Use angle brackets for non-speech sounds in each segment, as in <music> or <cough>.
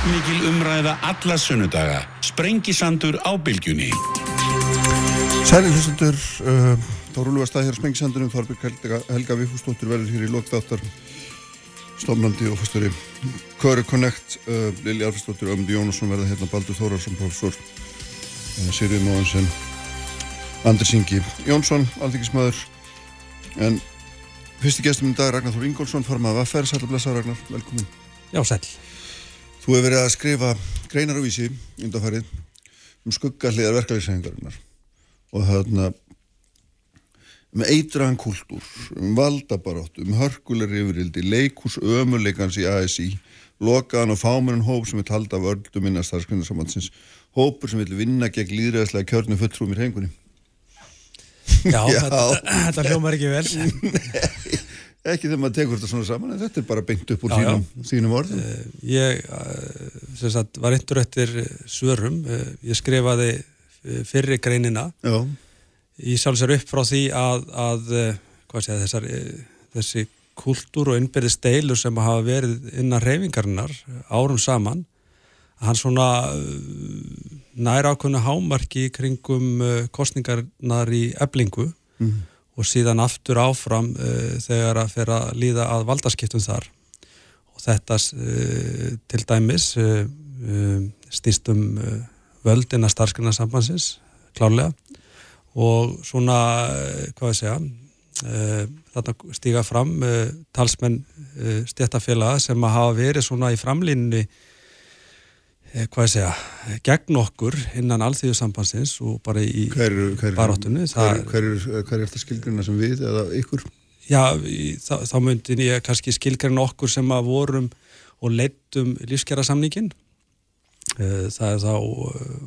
Kraftmikil umræða alla sunnudaga. Sprengisandur á bylgjunni. Sæli hlustendur, uh, þá rúlu að stað hér á Spengisandunum, Þorbjörg Helga, Helga Vífúsdóttir verður hér í lokþáttar stofnandi og fyrstari Köru Connect, uh, Lili Alfredsdóttir Ömdi Jónasson verða hérna Baldur Þórarsson professor, uh, Sirið Móðansen Andris Ingi Jónsson, alþykismæður en fyrsti gestum í dag Ragnar Þór Ingólfsson, formað að ferð, sæl að blessa Ragnar, velkomin Já, sæl Þú hefur verið að skrifa greinar á vísi undanfarið um skuggahliðar verkefliðsæðingarinnar og þarna um eitraðan kultúr, um valdabarátt, um hörkulegri yfirildi, leikús ömuleikans í ASI, lokaðan og fámurinn hóp sem vil halda af öllum innan starfskynarsamhansins, hópur sem vil vinna gegn líðræðslega kjörnu fulltrúum í reyningunni. <laughs> Já, þetta, þetta hljómar ekki vel. <laughs> <laughs> Nei, ekki þegar maður tekur þetta svona saman, en þetta er bara beint upp úr já, þínum, já. þínum orðum. Uh, ég uh, sagt, var eintur eftir svörum, uh, ég skrifaði fyrri greinina. Já í sjálfsvegar upp frá því að, að segja, þessar, þessi kultúr og innbyrði steilur sem hafa verið innan reyfingarinnar árum saman hann svona næra ákveðinu hámarki kringum kostningarnar í eblingu mm. Og síðan aftur áfram uh, þegar að fer að líða að valdaskiptum þar. Og þetta uh, til dæmis uh, stýst um völdina starfsgrunarsambansins klárlega. Og svona, hvað ég segja þarna stíga fram talsmenn stjættafélaga sem að hafa verið svona í framlínni hvað ég segja, gegn okkur innan alþjóðsambansins og bara í baróttunni Hver, hver, hver er þetta skilgruna sem við eða ykkur? Já, í, þá, þá myndin ég kannski skilgruna okkur sem að vorum og leittum lífskjara samningin það er þá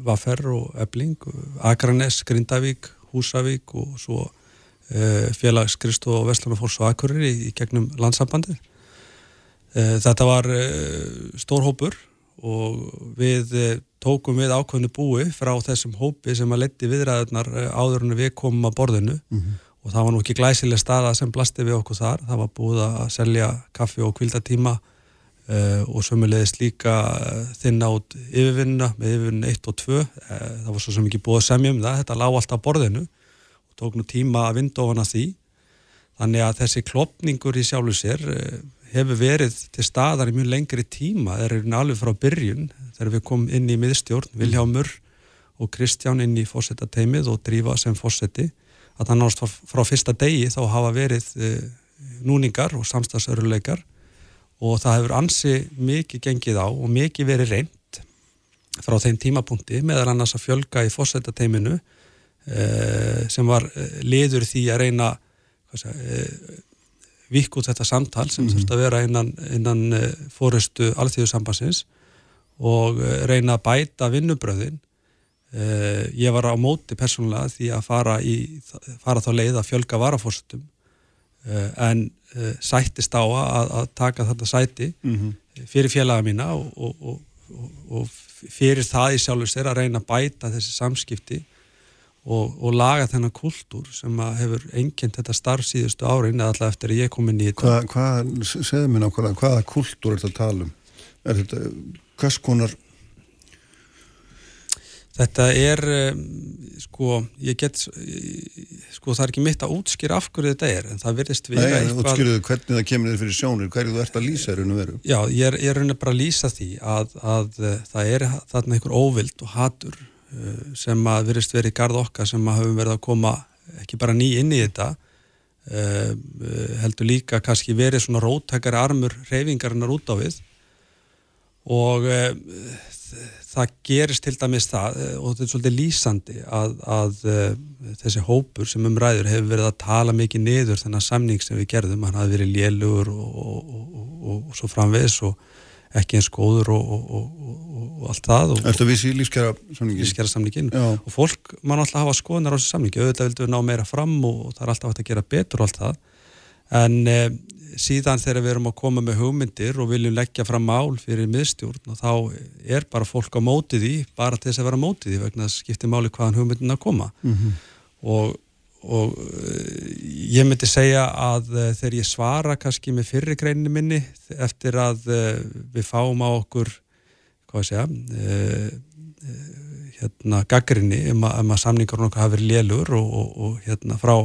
Vaffer og Ebling Akranes, Grindavík, Húsavík og svo félagskrist og Vestlunarfórs og Akureyri í, gegnum landsambandið þetta var stór hópur og við tókum við ákveðinu búi frá þessum hópi sem að leti viðræðunar áður en við komum að borðinu. Mm -hmm. og það var nú ekki glæsileg staða sem blasti við okkur þar, það var búið að selja kaffi og kvildatíma Uh, og sömulegist líka uh, þinna át yfirvinna með yfirvinna 1 og 2 uh, það var svo sem ekki búið að semja um það. Þetta lág alltaf á borðinu og tók nú tíma að vinda ofan að því. Þannig að þessi klopningur í sjálfu sér hefur verið til staðar í mjög lengri tíma það er alveg frá byrjun þegar við komum inn í miðstjórn, Viljámur og Kristján inn í fósettateimið og drífa sem fósetti að það náttúrulega frá, fyrsta degi þá hafa verið núningar og samstagsöruleikar og það hefur ansi mikið gengið á og mikið verið reynd frá þeim tímapunkti meðal annars að fjölga í fórsættateiminu eh, sem var liður því að reyna eh, vikk út þetta samtal sem mm -hmm. þurfti að vera innan, innan eh, fórustu alþjóðsambansins og eh, reyna að bæta vinnubröðin eh, ég var á móti persónulega því að fara, í, fara þá leið að fjölga varafórstum en sættist á að, að taka þetta sæti mm -hmm. fyrir félaga mína og, og, og, og fyrir það í sjálfur sér að reyna að bæta þessi samskipti og laga þennan kultúr sem hefur engjent þetta starf síðustu árin eða alltaf eftir að ég kom inn í þetta Hvað, hvað segðu mér nákvæmlega, hvaða kultúr er þetta að tala um? Er þetta, hvers konar Þetta er, sko, ég get, sko, það er ekki mitt að útskýra af hverju þetta er, en það verðist vera eitthvað... Nei, útskýruðu hvernig það kemur þér fyrir sjónir, hverju þú ert að lýsa raun og veru? Já, ég er, er raun og bara að lýsa því að, að það er þarna einhver óvild og hatur sem að verðist verið í gard okkar sem að hafum verið að koma ekki bara ný inn í þetta, heldur líka kannski verið svona róttakari armur reyfingarinnar út á við. Og það gerist til dæmis það og þetta er svolítið lýsandi að, að þessi hópur sem umræður hefur verið að tala mikið niður þennan samning sem við gerðum, hann hafi verið lélugur og, og, og, og svo framvegs og ekki eins góður og allt það Þetta vissi lífskjara samningin, lífskjara samningin. og fólk mann alltaf hafa skoðunar á þessu samningi. Auðvitað vildu við ná meira fram og það er alltaf hægt að gera betur og allt það. En e, síðan þegar við erum að koma með hugmyndir og viljum leggja fram mál fyrir miðstjórn og þá er bara fólk á mótið í bara til þess að vera mótið í vegna að skipti máli hvaðan hugmyndin að koma. Mm -hmm. og, og ég myndi segja að þegar ég svara kannski með fyrri greininu minni eftir að við fáum á okkur hvað sé ég hérna gaggrinni um að, um að samningar okkar hafi verið lélur og, og, og hérna frá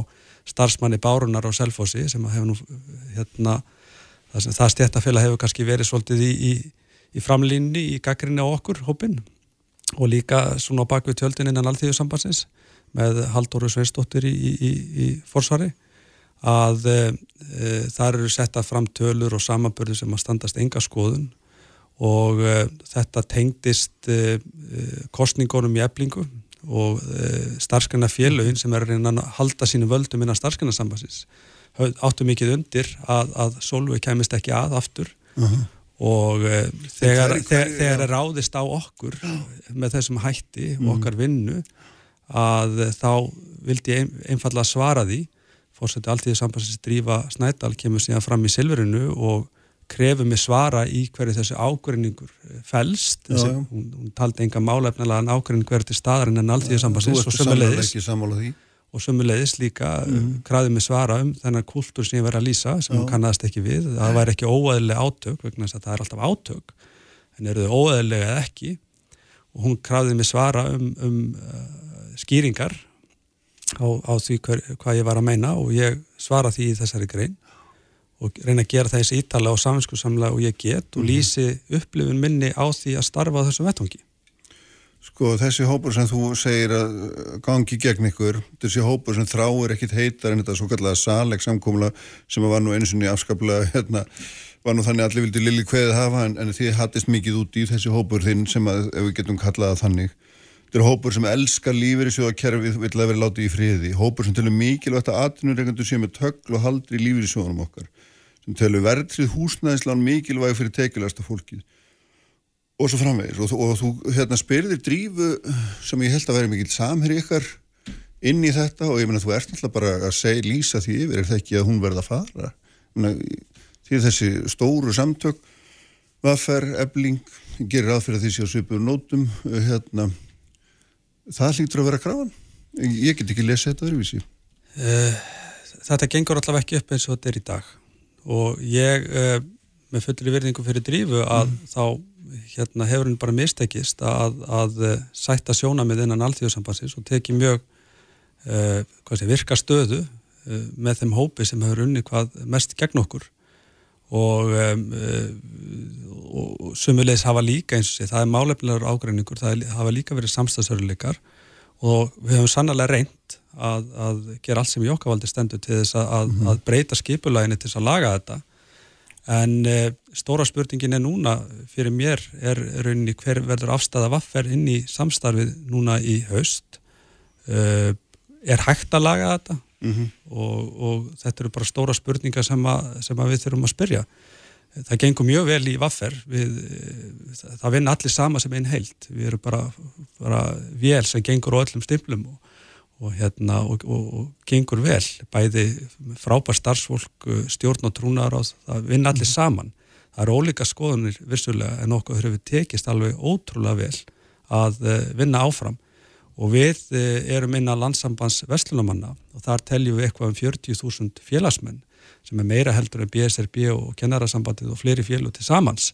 starfsmanni Bárunar og Selfossi sem hefur nú hérna það, það stjættafélag hefur kannski verið svolítið í, í, í framlínni í gaggrinni á okkur hópin og líka svona á bakvið tjöldin innan alltíðusambansins með Halldóru Sveinsdóttir í, í forsvari að e, þar eru setta fram tölur og samanbörðu sem að standast enga skoðun og e, þetta tengdist e, kostningunum í eblingu og starfskanna félögin sem er að halda sínu völdum innan starfskannasambansins áttu mikið undir að, að Solveig kemist ekki að aftur uh -huh. og þegar, hver, þegar er ráðist á okkur með þessum hætti og mhm. okkar vinnu að þá vildi ég einfalla svara því. Fórseti alltíði sambansins drífa Snædal kemur síðan fram í silfurinu og krefur mig svara í hverju þessu ágrinningur fælst hún, hún taldi enga málefnilega en ágrinning hverju til staðarinn en alltíði sambansins og sömulegis og sömulegis líka mm. krafið mig svara um þennan kultúr sem ég verið að lýsa sem Já. hún kannast ekki við, það væri ekki óæðilega átök vegna þess að það er alltaf átök. En eru þau óæðilega ekki? Og hún krafið mig svara um, um uh, skýringar á, á því hver, hvað ég var að meina og ég svara því í þessari grein og reyna að gera það eins ítala og safinskuðsamlega og ég get og mhm. lýsi upplifun minni á því að starfa á þessum vettvangi. Sko þessi hópur sem þú segir að gangi gegn ykkur, þessi hópur sem þráir ekkit heitar en þetta svo kallega saleg samkómula sem var nú eins og nýja afskaplega hérna, var nú þannig allir vildi lili hveðið hafa en, en því hattist mikið út í þessi hópur þinn sem að ef við getum kallaða þannig Þetta er hópur sem elskar lífeyri sjóðakerfið vill að vera látið í friði. Hópur sem telur mikilvægt að atvinnureikandur sé með tökl og haldri í lífeyri sjóðanum okkar. Sem telur verðrið húsnæðislán mikilvæg fyrir tekilasta fólkið. Og svo framvegis. Og, og þú hérna, spyrðir drífu sem ég held að vera mikil samherri ykkar inn í þetta og ég menna þú ert alltaf bara að segja lýsa því yfir. Er það ekki að hún verða að fara? Því þessi stóru samtök, vaffer, ebling, gerir aðferð að því hérna það hlýttur að vera krafan. Ég get ekki lesið þetta öðruvísi. Uh, Þetta gengur allavega ekki upp eins og þetta er í dag. Og ég uh, með fullir virðingu fyrir drífu að mm. þá hérna, hefur henni bara mistekist að, að uh, sætta sjónamið innan alltíðusambansins og teki mjög sé, virka stöðu með þeim hópi sem hefur unni hvað mest gegn okkur og, um, og sumulegis hafa líka eins og sé, það er málefnilegur ágreiningur, það hafa líka verið samstagsöruleikar og við höfum sannlega reynd að, að gera allt sem í okkavaldi stendur til þess að, mm -hmm. að breyta skipulæginni til þess að laga þetta. En e, stóra spurningin er núna fyrir mér er rauninni hver verður afstæða vaffer inn í samstarfið núna í haust? E, er hægt að laga þetta mm -hmm. og, og þetta eru bara stóra spurningar sem, að, sem að við þurfum að spyrja. Það gengur mjög vel í vaffer. Við, það vinna allir sama sem einn heilt við erum bara, bara vel sem gengur á öllum stimplum og, og, hérna, og, og gengur vel. Bæði frábær starfsfólk stjórn og trúnar og það vinna allir mhm. saman. Það eru ólíka skoðunir vissulega en okkur hefur tekist alveg ótrúlega vel að eh, vinna áfram og við eh, erum inn að landsambands vestlunamanna og þar teljum við eitthvað um 40.000 félagsmenn sem er meira heldur en BSRB og kennarasambandið og fleiri félag til samans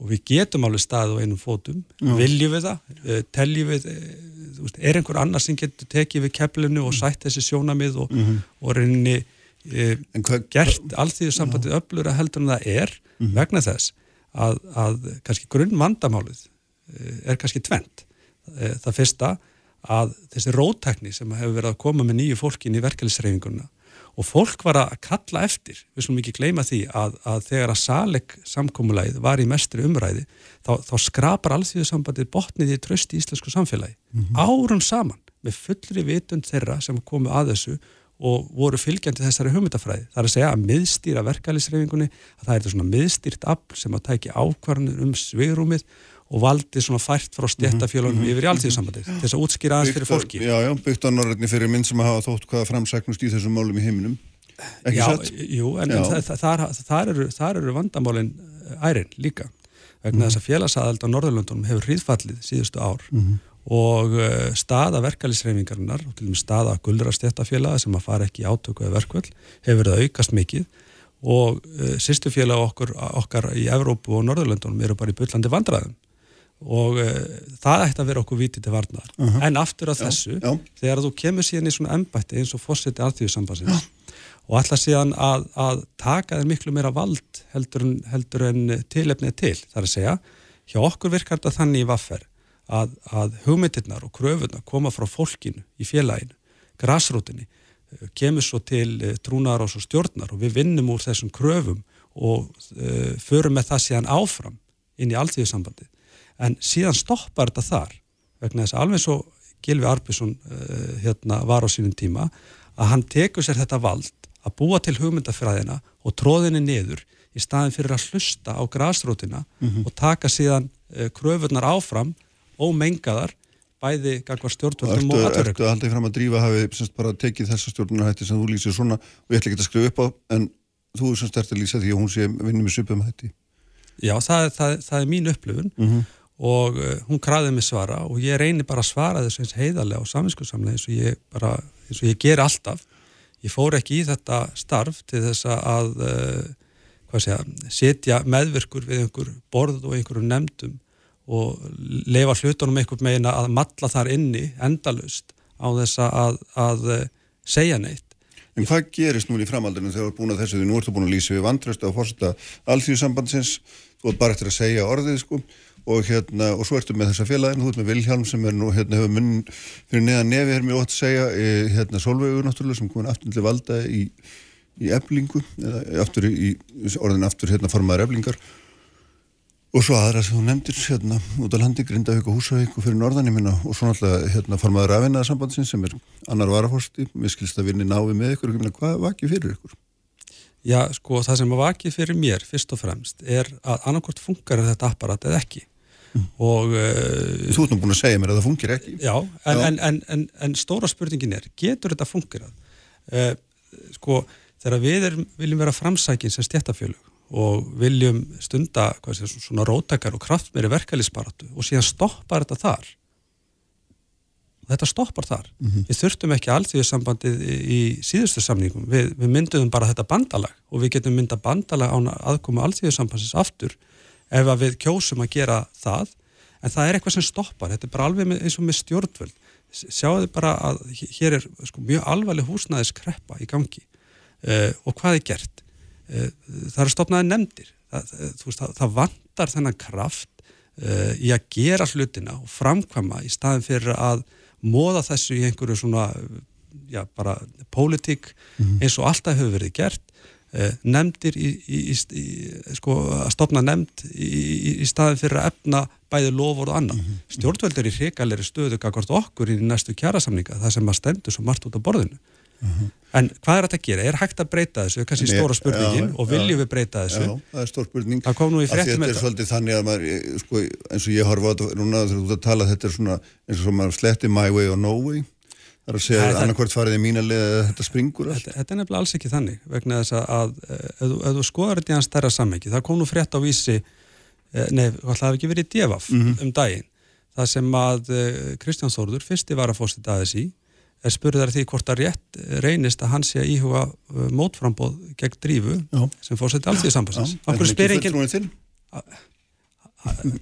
og við getum alveg staðið á einum fótum Já. viljum við það, eh, teljum við eh, er einhver annar sem getur tekið við keflinu og sætt þessi sjónamið og, mm -hmm. og reyni e, gert allþýðu sambandið öflur að heldur en það er mm -hmm. vegna þess að, að kannski grunn vandamálið er kannski tvent það fyrsta að þessi rótækni sem hefur verið að koma með nýju fólkin í verkefnisreifinguna og fólk var að kalla eftir, við slúmum ekki gleyma því að, að þegar að saleg samkómulæð var í mestri umræði þá, þá skrapar allþjóðu sambandið botnið í tröst í íslensku samfélagi mm -hmm. árum saman með fullri vitund þeirra sem komu að þessu og voru fylgjandi þessari hugmyndafræði. Það er að segja að miðstýra verkefælisreifingunni, að það er þetta svona miðstýrt afl sem að tækja ákvarðanir um svegrúmið og valdi svona fært frá stjættafjölunum mm -hmm. yfir í alltíðsambandi til þess að útskýra aðeins fyrir fólki Já, já, byggt á norðinni fyrir minn sem hafa þótt hvaða framsæknust í þessum málum í heiminum Ekki já, satt? Jú, en, en það, það, það, eru, það eru vandamálin eh, ærin líka vegna mm -hmm. þess að félagsaðald á Norðurlöndunum hefur hríðfallið síðustu ár mm -hmm. og uh, staða verkefælisreifingarinnar og til og með staða gullra stjættafjöla sem að fara ekki átöku eða verkvöld hefur verið aukast mikið og uh, sýstufjöla okkar, okkar í Evrópu og Norðurlöndunum eru bara í byllandi vandraðum og uh, það ætti að vera okkur vitið til varnar uh -huh. en aftur að þessu, já. þegar þú kemur síðan í svona embætti eins og fórseti alþjóðsambansins og ætla síðan að, að taka þér miklu meira vald heldur en, heldur en tilefnið til, þar að segja hjá okkur virkar þetta þannig í vaffer að, að hugmyndirnar og kröfunar koma frá fólkinu í félaginu grásrútinni, kemur svo til uh, trúnar og stjórnar og við vinnum úr þessum kröfum og uh, förum með það síðan áfram inn í alþjóðsambandi en síðan stoppar þetta þar vegna þess að alveg svo Gilvi Arbjörnsson uh, hérna, var á sínum tíma að hann tekur sér þetta vald að búa til hugmyndafræðina og tróðinni niður í staðin fyrir að hlusta á grásrótina mm -hmm. og taka síðan uh, kröfunar áfram og mengaðar bæði gangvar stjórnvöldum og aðverðum. Ertu aldrei fram að drífa hafið semst bara tekið þessa stjórnarhætti sem þú lýsir svona og ég ætla ekki að skrifa upp á en þú semst eftir að lýsa því að hún sé vinnum í supum hætti. Já, það, það, það er mín upplifun mm -hmm og uh, hún kraðið mig svara og ég reynir bara að svara þessu eins heiðarlega og saminskuðsamlega eins og ég bara, eins og ég ger alltaf. Ég fór ekki í þetta starf til þess að hvað segja, setja meðvirkur við einhver borð og einhverjum nefndum og lefa hlutunum einhver meina að matla þar inni endalust á þess að, að uh, segja neitt. En hvað gerist nú í framaldinu þegar þú er búin að þessu því nú ertu búin að lýsa við vandraust á fórseta allþjóðsambandsins, er bara eftir að segja orðið sko og hérna, og svo ertu með þessa félagin, þú ert með Vilhjálm sem er nú, hérna, hefur munn fyrir neðan nefi, er mjög ótt að segja, e, hérna Solveigur náttúrulega sem komin aftur til valda í, í eblingu, eða aftur í, orðin aftur hérna formaður eblingar og svo aðra sem þú nefndir, hérna, út á landi, Grindavík og Húsavík og fyrir norðanum hérna, og svo náttúrulega, hérna, formaður afinnaðarsambandsins sem er annar varaforsti, við skilst að vinni návi með ykkur, hvað vakið fyrir ykkur? Já, sko, það sem vakið fyrir mér, fyrst og fremst, er að annarkort funkar þetta apparat eða ekki. Og, uh, Þú ert nú búin að segja mér að það fungir ekki Já, en, já. En, en, en stóra spurningin er getur þetta fungirað? Uh, sko, þegar við erum, viljum vera framsækin sem stjættafjölug og viljum stunda sé, svona róttakar og kraft meiri verkefliðsparatu og síðan stoppar þetta þar þetta stoppar þar mm -hmm. við þurftum ekki allþjóðsambandið í, í síðustu samningum, við, við mynduðum bara þetta bandalag og við getum mynda bandalag á aðkomu allþjóðsambandsins aftur ef við kjósum að gera það. En það er eitthvað sem stoppar, þetta er bara alveg eins og með stjórnvöld. Þið bara að hér er sko, mjög alvarleg húsnæðiskreppa í gangi. Uh, og hvað er gert? Uh, það eru stopnaði nefndir. Það, veist, það, það vantar þennan kraft uh, í að gera hlutina og framkvama í staðin fyrir að móða þessu í einhverju svona já, bara pólitík mm -hmm. eins og alltaf hefur verið gert. Eh, nefndir í, í, í, sko, að stopna nefnd í staðin fyrir að efna bæði lofur og annað. Mm -hmm. Stjórnvöldur í hrigalegri stöðu kakvart okkur í næstu kjærasamninga það sem að stendur svo margt út á borðinu. Mm -hmm. En hvað er þetta að gera? Er hægt að breyta þessu? Það kannski stóra spurningin ja, og viljum ja, við breyta þessu? Já, það er stór spurning. Það kom nú í fréttum þetta. Er svolítið þannig að maður, sko, eins og ég á þetta núna þegar þú ert að tala, þetta er svona eins og maður sletti my way or no way Það er að segja að annarkvært farið í mína leið að þetta springur allt. Þetta, þetta er nefnilega alls ekki þannig vegna þess að, að ef, þú skoðar þetta í hans stærra sammengi, það kom nú frétt á vísi eh, nei, það hefði ekki verið í devaf mm -hmm. um daginn, það sem að eh, Kristján Þórður, fyrsti varafóstið aðeins í, er spurðar því hvort að rétt reynist að hann sé að íhuga eh, mótframbóð gegn drífu Já. sem fóstið alltíð sambassins. Hann spyr ekki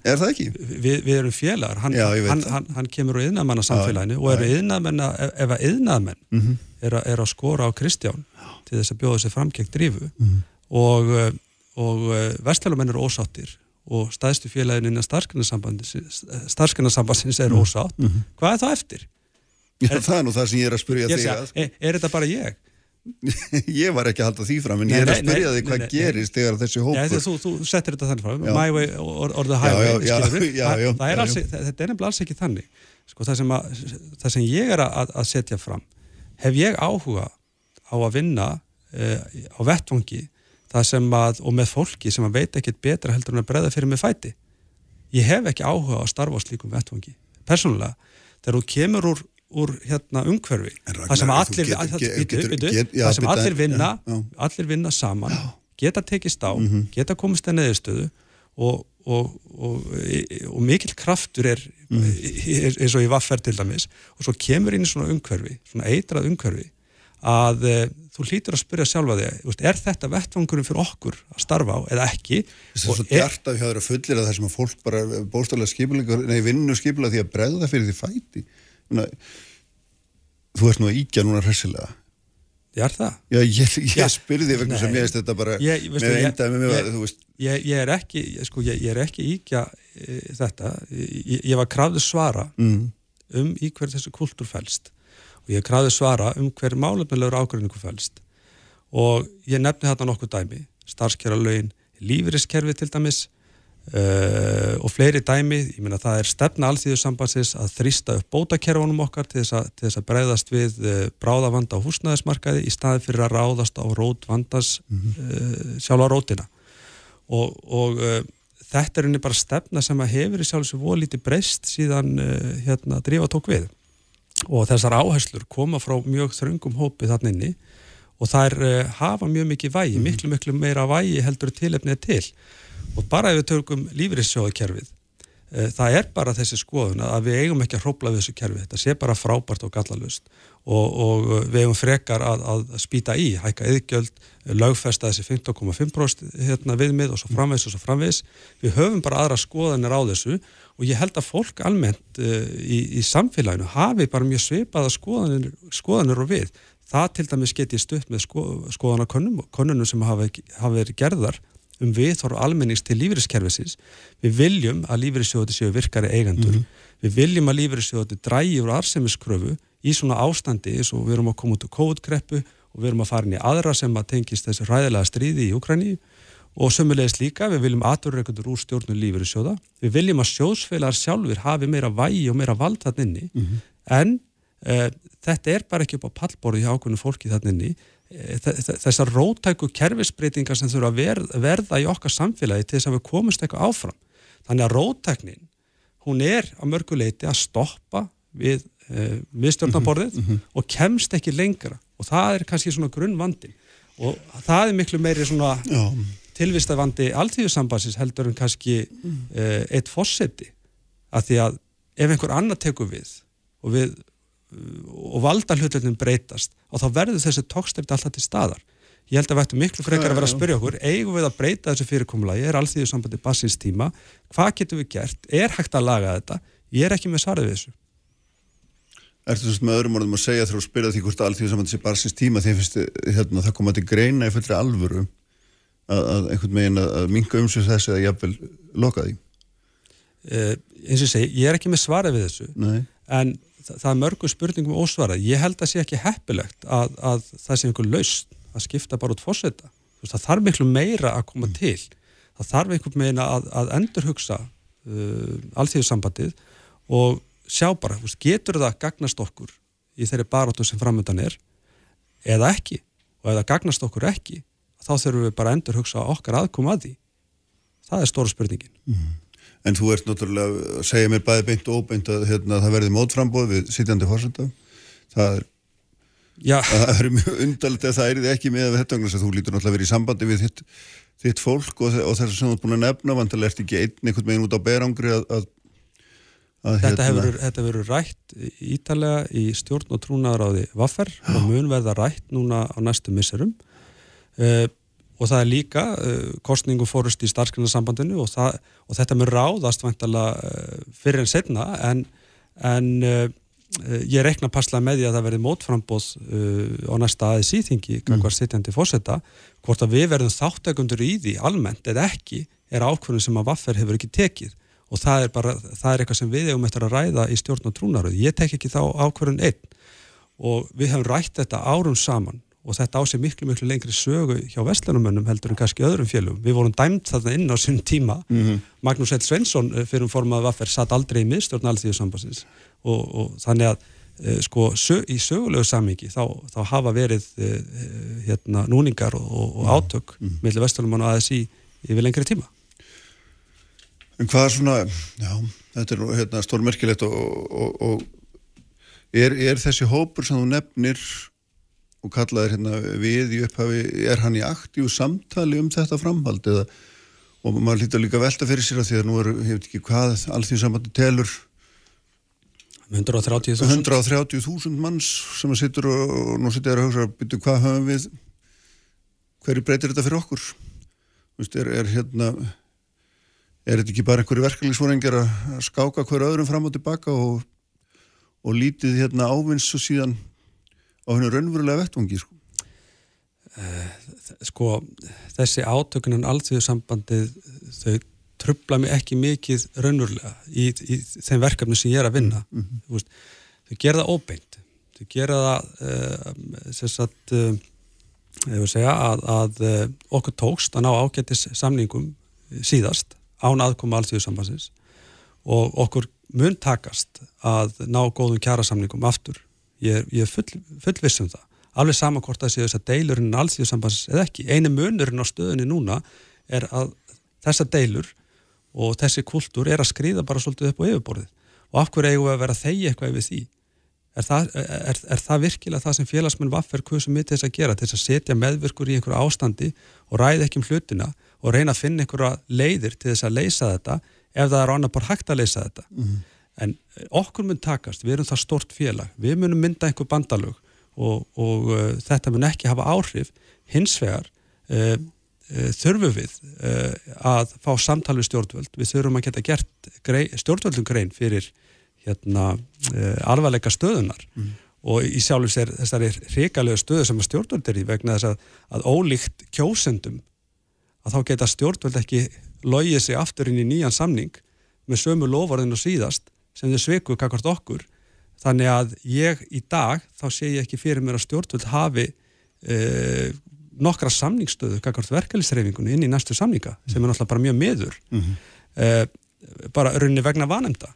Er það ekki? Við, við erum félagar, hann, hann, hann, hann kemur á yðnaðmanna samfélaginu og eru yðnaðmenna, ef að yðnaðmenn mm -hmm. er, er að skora á Kristján til þess að bjóða sér fram gegn drífu mm -hmm. og, eh, og eh, vestfélagmenn eru ósáttir og staðstu félagin innan starfskenarsambansins er mhm. ósátt, mm -hmm. hvað er það eftir? Já, er, það er nú það sem ég er að spyrja þig að. Er, er þetta bara ég? <laughs> ég var ekki að halda því fram en nei, ég er að spyrja þig hvað nei, gerist þegar þessi hópur já, þú, þú settir þetta þannig fram. My way or, or the highway <laughs> já, já, það er alls, þetta er nefnilega alls ekki þannig. Sko, það, sem að, það sem ég er að, að setja fram. Hef ég áhuga á að vinna uh, á vettvangi að, og með fólki sem að veit ekkit betra heldur en að breyða fyrir mig fæti? Ég hef ekki áhuga á að starfa á slíkum vettvangi persónulega, þegar þú kemur úr úr hérna umhverfi. Það sem allir það sem allir vinna allir vinna saman geta tekist á, mm -hmm. geta komist að neðustöðu og, og, og, og mikill kraftur er mm. eins og í vaffer til dæmis. Og svo kemur inn í svona umhverfi svona eitrað umhverfi að e, þú hlýtur að spyrja sjálfa þig er þetta vettvangurum fyrir okkur að starfa á eða ekki? Það er svo djart að það er fullir að það sem að fólk bara bóstalega skipulega, nei vinnu skipulega því að bregða fyrir því fæti þú ert nú að íkja núna hressilega. Ég er það? Já, ég, ég spyrði vegna sem ég veist þetta bara ég, með eindaði með mig ég, ég er ekki, sko, ég er ekki íkja e, þetta, ég var krafðu svara mm. um í hver þessu kultúr fælst og ég krafði svara um hver málefnilegur ágrunningu fælst og ég nefni þarna nokkuð dæmi. Starfskjara lögin, lífeyriskerfi til dæmis uh, og fleiri dæmi, ég meina það er stefna alþýðusambansins að þrýsta upp bótakerfunum okkar til þess að, til þess að breyðast við uh, bráðavanda á húsnæðismarkaði í staði fyrir að ráðast á rót vandas mm -hmm. uh, sjálfa rótina og, og þetta er einnig bara stefna sem að hefur í sjálfsög volíti breyst síðan hérna drífa tók við og þessar áherslur koma frá mjög þröngum hópi þannig inni og þær uh, hafa mjög mikið vægi, mm -hmm. miklu miklu meira vægi heldur tilefnið til og bara ef við tökum lífrissjóðakerfið uh, það er bara þessi skoðun að við eigum ekki að hrópla við þessu kerfið, þetta sé bara frábært og gallalust og, og við eigum frekar að, að spýta í, hækka yðgjöld, lögfesta þessi 15,5% hérna, viðmið og svo framvegs og svo framvegs, við höfum bara aðra skoðanir á þessu og ég held að fólk almennt uh, í, í samfélaginu hafi bara mjög svipaða skoðanir, skoðanir og við. Það til dæmis geti stutt með sko, könnunum sem hafa, hafa verið gerðar um viðþóru almennings til lífeyriskerfisins. Við viljum að lífeyrissjóði séu virkari eigandur. Mm -hmm. Við viljum að lífeyrissjóði drægi úr arsemiskröfu í svona ástandi eins og við erum að koma út úr kóðgreppu og við erum að fara inn í aðra sem að tengist þessu ræðilega stríði í Ukræníu og sömulegis líka, við viljum aðurreikundur úr stjórnum lífur í sjóða, við viljum að sjóðsfélagar sjálfur hafi meira vægi og meira vald inni, mm -hmm. en uh, þetta er bara ekki upp á pallborði hjá ákveðinu fólki e, þessar rótæku kerfisbreytingar sem þurfa að verða, í okkar samfélagi til þess að við komumst eitthvað áfram. Þannig að rótæknin hún er á mörguleiti að stoppa við uh, miðstjórnaborðið mm -hmm. og kemst ekki lengra. Og það er kannski svona grunnvandin og það er miklu meiri svona Já. tilvistafandi alltíðusambansins heldur en kannski uh, eitt fósetti að því að ef einhver annar tekur við og, við, og valda hlutunin breytast og þá verður þessi tókstefni alltaf til staðar. Ég held að við ættum miklu frekar að vera að spyrja okkur, eigum við að breyta þessu fyrirkomulagi, er alltíðusambandi bassins tíma, hvað getum við gert, er hægt að laga þetta, ég er ekki með svarið við þessu. Ertu þú með öðrum orðum að segja þegar þú spyrja því hvort alltíðusambandi sé bassins tíma því að hérna, það koma til greina í fullri alvöru að, að einhvern veginn að, að minga um sig þessu eða jafnvel loka því? Uh, eins og segi, ég er ekki með svara við þessu Nei. en það, er mörgu spurningum ósvarað. Ég held að sé ekki heppilegt að, að það sé einhver laust að skipta bara út fórseta. Það þarf miklu meira að koma mm. til. Það þarf einhvern veginn að, að endurhugsa uh, alþjóðsambandið og sjá bara, veist, getur það gagnast okkur í þeirri baróttu sem framöndan er eða ekki og ef það gagnast okkur ekki þá þurfum við bara að endur hugsa okkar aðkom að því. Það er stóra spurningin. Mm. En þú ert náttúrulega að segja mér bæði beint og óbeint að hérna, það verði mótframbóð við sitjandi fórsönda. Það er, er mjög undalit að það er ekki með þetta vegna þess að þú lítur náttúrulega að vera í sambandi við þitt, þitt fólk og, og þess að þú ert búin að nefna vantilega ert ekki einn einhvern veginn út á berangri að, að Að þetta hefur hérna... verið rætt ítalega í stjórn og trúnaðaráði Vaffer og mun verða rætt núna á næstu misserum. Uh, og það er líka uh, kostningu fórust í starfsgrunnarsambandinu og, og þetta með ráðast vantala uh, fyrir en setna en, en ég rekna passlega með því að það verði mótframbóð á næsta aðeins íþingi mm. hvað sittjandi fórsetta hvort að við verðum þáttækundur í því almennt eða ekki er ákvörðun sem að Vaffer hefur ekki tekið. Og það er bara, það er eitthvað sem við hefum eftir að ræða í stjórn og trúnaröð, ég tek ekki þá ákvörðun einn. Og við hefum rætt þetta árum saman og þetta á sig miklu, miklu lengri sögu hjá vestlunumönnum heldur en kannski öðrum fjölum. Við vorum dæmt þarna inn á sinn tíma. Mm -hmm. Magnús Held Svensson eh, fyrir um formað vaffer satt aldrei í miðstjórn alþjóðsambansins og, og þannig að e, sko sög, í sögulegu sammingi þá, þá hafa verið e, hérna núningar og, og mhm. átök mm -hmm. mellir vestlunumönn og aðeins í yfir lengri tíma. En hvað er svona, já, þetta er hérna, stórmerkilegt og, og er, er þessi hópur sem þú nefnir og kallaður hérna við í upphafi, er hann í aktív samtali um þetta framhald eða, og maður lítur líka velta fyrir sér að því að nú eru, ég veit ekki hvað, samandi telur. 130.000 130.000 manns sem að sittur og, og nú sittur að hugsa byrju hvað höfum við? Hverju breytir þetta fyrir okkur? Vist, er, er hérna er þetta ekki bara einhverju verkeflingsvorengar að skáka hverju öðrum fram og tilbaka og, og lítið hérna ávins og síðan á hennu raunverulega vettvangi sko. Sko þessi átökunan alltíðusambandið þau trubla mig ekki mikið raunverulega í, í þeim verkefni sem ég er að vinna. Mm -hmm. veist, þau gera það óbeint. Þau gera það uh, sem sagt uh, segja, að, að uh, okkur tókst að ná ágættis samningum síðast án aðkoma alltíðusambansins og okkur mun takast að ná góðum kjærasamningum aftur ég er, ég er full, fullviss um það. Alveg samankort að séu þess að deilurinn alltíðusambansins eða ekki, einu munurinn á stöðunni núna er að þessa deilur og þessi kultúr er að skrýða bara svolítið upp á yfirborðið. Og af hverju eigum við að vera þegi eitthvað yfir því? Er það, er, er það virkilega það sem félagsmenn vaffer kusum mitt þess að gera þess að setja meðvirkur í einhverju ástandi og ræða ekki um hlutina og reyna að finna einhverja leiðir til þess að leysa þetta ef það er annað bara hægt að leysa þetta? Mm -hmm. En okkur mun takast, við erum það stort félag. Við munum mynda einhver bandalög og, og uh, þetta mun ekki hafa áhrif. Hins vegar uh, Eh, þurfum við uh, að fá samtal við stjórnvöld. Við þurfum að geta gert grei, stjórnvöldum grein fyrir hérna, uh, alvarleika stöðunar mm. og í sjálfs er þessari hrigalega stöðu sem stjórnvöld er í vegna þess að, að ólíkt kjósendum að þá geta stjórnvöld ekki logið sig aftur inn í nýjan samning með sömu lofarðin og síðast sem þau sveiku kakvart okkur. Þannig að ég í dag þá sé ég ekki fyrir mér að stjórnvöld hafi uh, nokkra samningsstöðu kakart verkefliðsreifingunni inn í næstu samninga sem er náttúrulega bara mjög meður mm -hmm. uh, bara rauninni vegna vanenda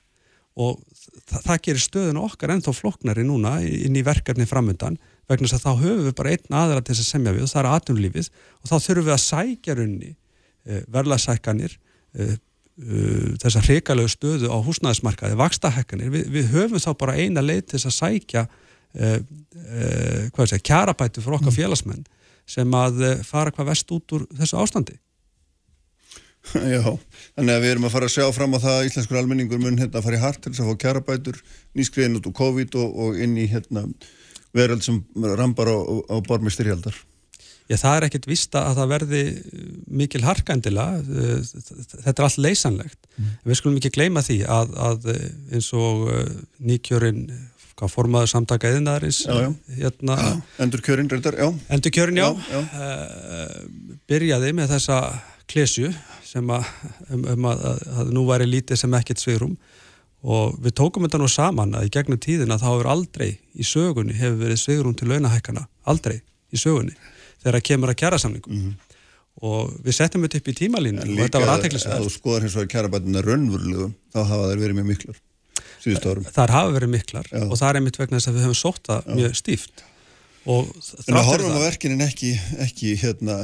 og þa það gerir stöðun okkar ennþá floknari núna inn í verkefni framöndan vegna þess að þá höfum við bara einn aðra til þess að semja við og það er aðtunlífið og þá þurfum við að sækja rauninni uh, verðlagsækkanir uh, þessa hrikalegu stöðu á húsnæðismarkaði, vakstahekkanir við, við höfum þá bara eina leið til þess að sækja hvað sé, kjarabætu fyrir okkar mm. félagsmenn sem að eh, fara hvað vest út úr þessu ástandi. <laughs> Já, þannig að við erum að fara að sjá fram á það að íslenskur almenningur mun hérna að fara í hart til þess að fá kjarabætur, nýskriðin út úr COVID og, og inn í hérna veröld sem rambar á, á bormistyrjaldar. Já, það er ekkit vista að það verði mikil harkandila, þetta er allt leysanlegt. Mm. Við skulum ekki gleyma því að, að eins og eh, nýkjörinn hvað formaður samtaka eðinarins hérna, endur kjörin reyndar, já. Endur kjörin, já, já, já. Uh, byrjaði með þessa klesju sem að, um, um að, að nú væri lítið sem ekkert sveirum og við tókum þetta nú saman að í gegnum tíðina þá hefur aldrei í sögunni hefur verið sveirum til launahækana aldrei í sögunni þegar það kemur að kjæra samningum mm -hmm. og við settum þetta upp í tímalínu og þetta var aðteklisverð Líka að þú skoðar hins vegar kjærabætuna raunvurlegu þá hafa þeir verið mjög miklar. Það hafa verið miklar Já. og það er einmitt vegna þess að við höfum sótt það mjög stíft. En að horfum á verkinin ekki, ekki hérna,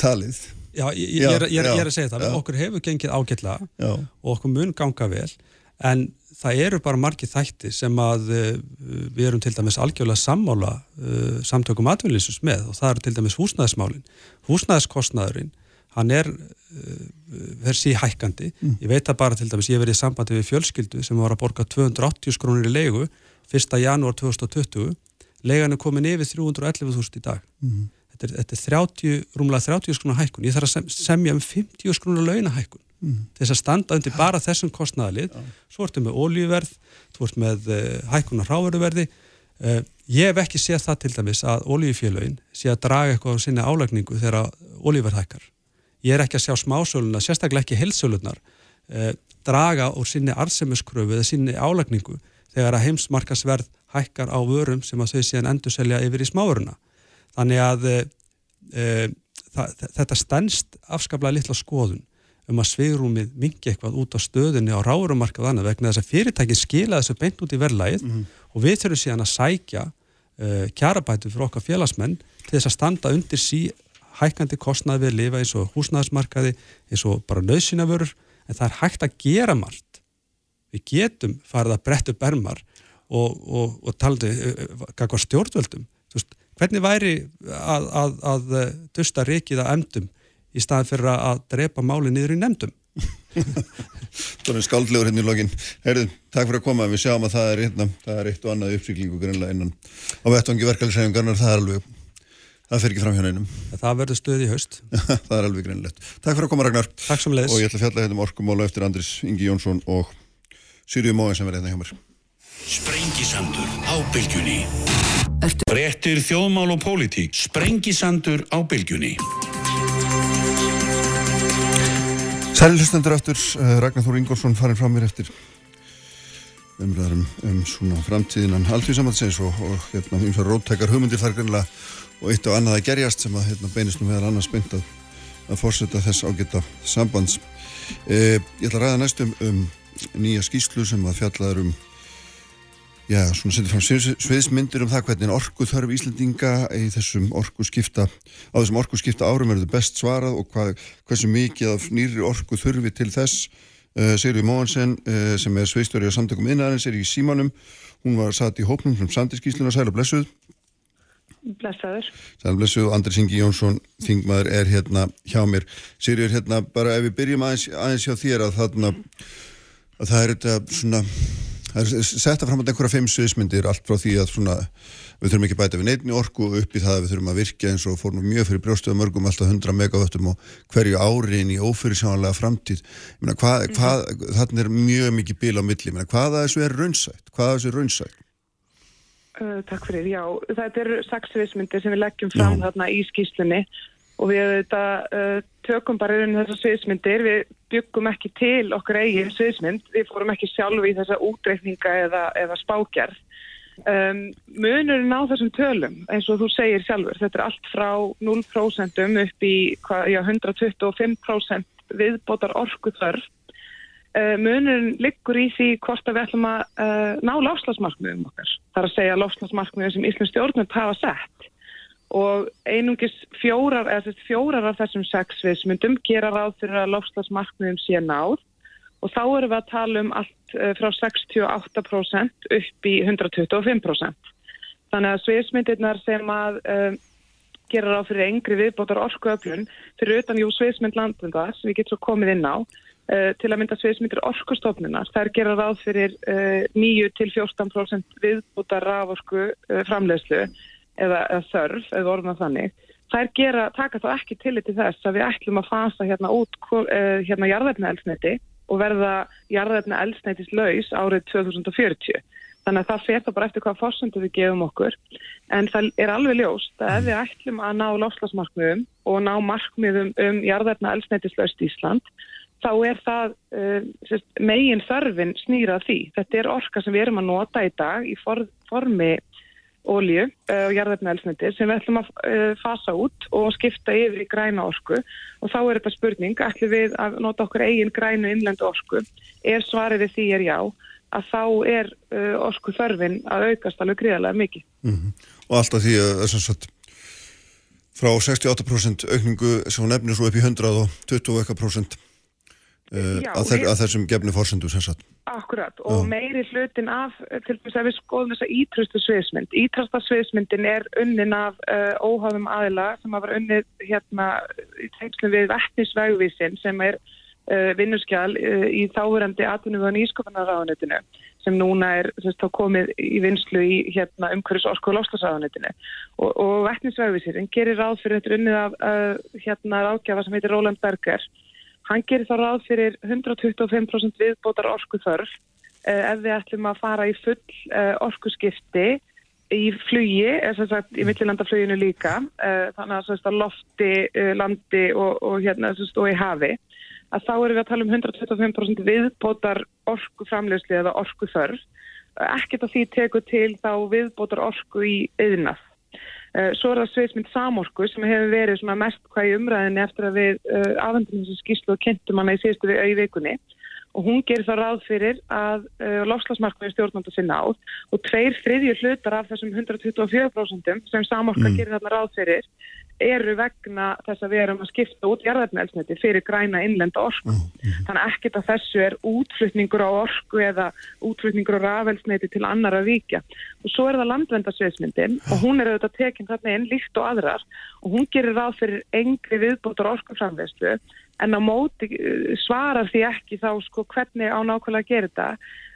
talið. Já, ég, ég, ég, er, ég er að segja það. Já. Okkur hefur gengið ágætlega og okkur mun ganga vel en það eru bara margi þætti sem að uh, við erum til dæmis algjörlega sammála uh, samtökum atvinnilegsins með og það eru til dæmis húsnæðismálinn. Húsnæðiskostnaðurinn hann er versi uh, hækkandi. Mm. Ég veit að bara til dæmis ég verið í sambandi við fjölskyldu sem var að borga 280 skrónir í leigu 1. janúar 2020 leigan er komin yfir 311.000 í dag. Mm. Þetta er, þetta er 30, rúmlega 30 skrónar hækkun. Ég þarf að sem, semja um 50 skrónar launahækkun mm. til þess að standa undir bara þessum kostnæðalið. Svo ertu með ólíverð, þú ert með uh, hækkunar ráveruverði. Uh, ég hef ekki séð það til dæmis að ólífélögin sé að draga eitthvað á sinni álækningu þegar ólíverð hækkar ég er ekki að sjá smásöluna, sérstaklega ekki helsölunar, eh, draga úr sinni arsemuskröfu eða sinni álagningu þegar að heimsmarkasverð hækkar á vörum sem að þau síðan endur selja yfir í smáuruna. Þannig að e, það, þetta stennst afskaplega litla skoðun um að sveirúmið mingi eitthvað út á stöðunni á ráðurumarka og annað vegna þess að fyrirtæki skila þessu beint út í verðlægið mm og við þurfum síðan að sækja uh, kjarabætu fyrir okkar félagsmenn til þess að standa undir sí hækkandi kostnað við að lifa eins og húsnæðismarkaði, eins og bara nöðsynavörur, en það er hægt að gera margt. Við getum farið að brettu bermar og, og, og taldu hvað stjórnvöldum. Veist, hvernig væri að, að, að dusta rikið að emdum í staðan fyrir að drepa máli niður í nefndum? <laughs> Það er skáldlegur hérna í lokin. Herðu, takk fyrir að koma. Við sjáum að það er, hérna, það er eitt og annað uppsýklingu greinlega innan á vettvangi verkefælisæðingarnar. Það er alveg, það fer ekki fram hjá neinum. Það verður stöð í haust. <laughs> það er alveg greinlegt. Takk fyrir að koma Ragnar. Takk sem leiðis. Og ég ætla að fjalla hérna um orkumóla eftir Andris Ingi Jónsson og Sýriu Móin sem er hérna hjá mér. Sprengisandur á bylgjunni. Brettir þjóðmál og pólitík. Sprengisandur á bylgjunni. Sælilustendur aftur, uh, Ragnar Þór Ingólfsson farin frá mér eftir umræðarum um svona framtíðinan alltíðsamannsins og, og hérna umsvar róttækar hugmyndir þar grunlega og eitt og annað að gerjast sem að hérna, beinist nú meðal annars beint að, að fórseta þess ágita sambands. Uh, ég ætla að ræða næstum um nýja skýslu sem að fjallaður um Já, svona setjum fram sviðsmyndir um það hvernig orku þarf Íslandinga í þessum orku skipta, á þessum orku skipta árum er þetta best svarað og hvað, hversu mikið af nýri orku þurfi til þess. Uh, Sigurður Móhansen uh, sem er sviðstjóri á samtökum innæðarins er í símanum, hún var satt í hópnum sem sandiskísluna, sæla blessuð. Blessaður. Blessuð og Andris Ingi Jónsson, þingmaður, er hérna hjá mér. Sigurður, hérna bara ef við byrjum aðeins, aðeins hjá þér að þarna, að það er þetta svona Það er setta fram á einhverja fimm sviðsmyndir allt frá því að svona, við þurfum ekki bæta við neittni orku upp í það að við þurfum að virka eins og fórum mjög fyrir brjóstuða mörgum alltaf 100 megavöttum og hverju áriðin í ófyrirsjónlega framtíð. Meina, hvað, mm -hmm. hvað, þarna er mjög mikið bíl á milli. Meina, hvaða þessu er raunsætt? Hvaða þessu er raunsætt? Uh, takk fyrir, já. Þetta eru sex sviðsmyndir sem við leggjum fram já. þarna í skýslunni og við þetta, uh, tökum bara um þessar sviðsmyndir, við byggum ekki til okkar eigin sviðsmynd, við fórum ekki sjálf í þessa útreikninga eða, eða spákjarð. Um, munurinn á þessum tölum, eins og þú segir sjálfur, þetta er allt frá 0% upp í hva, já, 125% viðbótar orku þörf. Uh, munurinn liggur í því hvort að við ætlum að uh, ná láslagsmarkmiðum okkar. Það er að segja láslagsmarkmiðum sem Íslands stjórnum hafa sett og einungis fjórar, fjórar af þessum sex viðsmyndum gera ráð fyrir að lofslagsmarkmiðum sé náð og þá erum við að tala um allt eh, frá 68% upp í 125%. Þannig að sviðsmyndirnar sem að uh, gera ráð fyrir engri viðbótar orkuöflun fyrir utan jú sviðsmynd landunda sem við getum komið inn á uh, til að mynda sviðsmyndir orkustofnunar. Það er gera ráð fyrir uh, 9-14% viðbótar raforku framlegslu eða, eða þörf, eða orðuna þannig, þær gera, taka þá ekki tillit til þess að við ætlum að fasa hérna út uh, hérna jarðefna elsniti og verða jarðefna elsnitis laus árið 2040. Þannig að það fer það bara eftir hvaða fórsöndu við gefum okkur. En það er alveg ljóst að ef við ætlum að ná lofslagsmarkmiðum og ná markmiðum um jarðefna elsnitis laust Ísland, þá er það uh, megin þörfin snýrað því. Þetta er orka sem við erum að nota í dag í for, formi ólíu uh, og jarðarnælsniti sem við ætlum að uh, fasa út og skipta yfir í græna orku og þá er þetta spurning, ætlum við að nota okkur eigin grænu innlendu orku ef svarið við því er já að þá er uh, orku þörfin að aukast alveg gríðarlega mikið. Mm -hmm. Og alltaf því að að frá 68% aukningu sem nefnir svo upp í 120% að, að þessum gefni fórsendum sem sagt. Akkurat og meiri hlutin af, til þess að við skoðum þessa ítrustu sviðsmynd. Ítrasta sviðsmyndin er unnin af uh, óhafum aðila sem hafa unnið hérna í tengslu við vettnisvægvísin sem er uh, vinnurskjál uh, í þáverandi atvinnum og nýskofunarraðunitinu sem núna er sérst, komið í vinslu í hérna, umhverjus orku og lofslagsraðunitinu. Og, og vettnisvægvísin gerir ráð fyrir þetta unnið af hérna ráðgjafa sem heitir Roland Berger Hann gerir þá ráð fyrir 125% viðbótar orku þörf eh, ef við ætlum að fara í full eh, orkuskipti í flugi, eða sagt í millilandafluginu líka, eh, þannig að, sagt, lofti, eh, landi og, og, hérna, sagt, og í hafi, að þá erum við að tala um 125% viðbótar orku framlegsli eða orku þörf. Ekkert af því tekur til þá viðbótar orku í yðnað. Eh, svo er það sviðsmynd samorku sem hefur verið mest hvað í umræðinni eftir að við uh, eh, afhendum þessu skýrslu og kynntum hana í síðustu við auði vikunni og hún gerir það ráð fyrir að uh, eh, lofslagsmarkmiði stjórnanda sinna átt og tveir þriðju hlutar af þessum 124% sem samorka mm. gerir þarna ráð fyrir eru vegna þess að við erum að skipta út jarðarnelsniti fyrir græna innlenda orku. Þannig ekkert að þessu er útflutningur á orku eða útflutningur á rafelsniti til annara ríkja. Og svo er það landvendarsveitsmyndin og hún er auðvitað tekinn þarna inn líkt og aðrar og hún gerir ráð fyrir engri viðbótar orkuframvegslu en á móti eh, svarar því ekki þá sko hvernig á nákvæmlega að gera þetta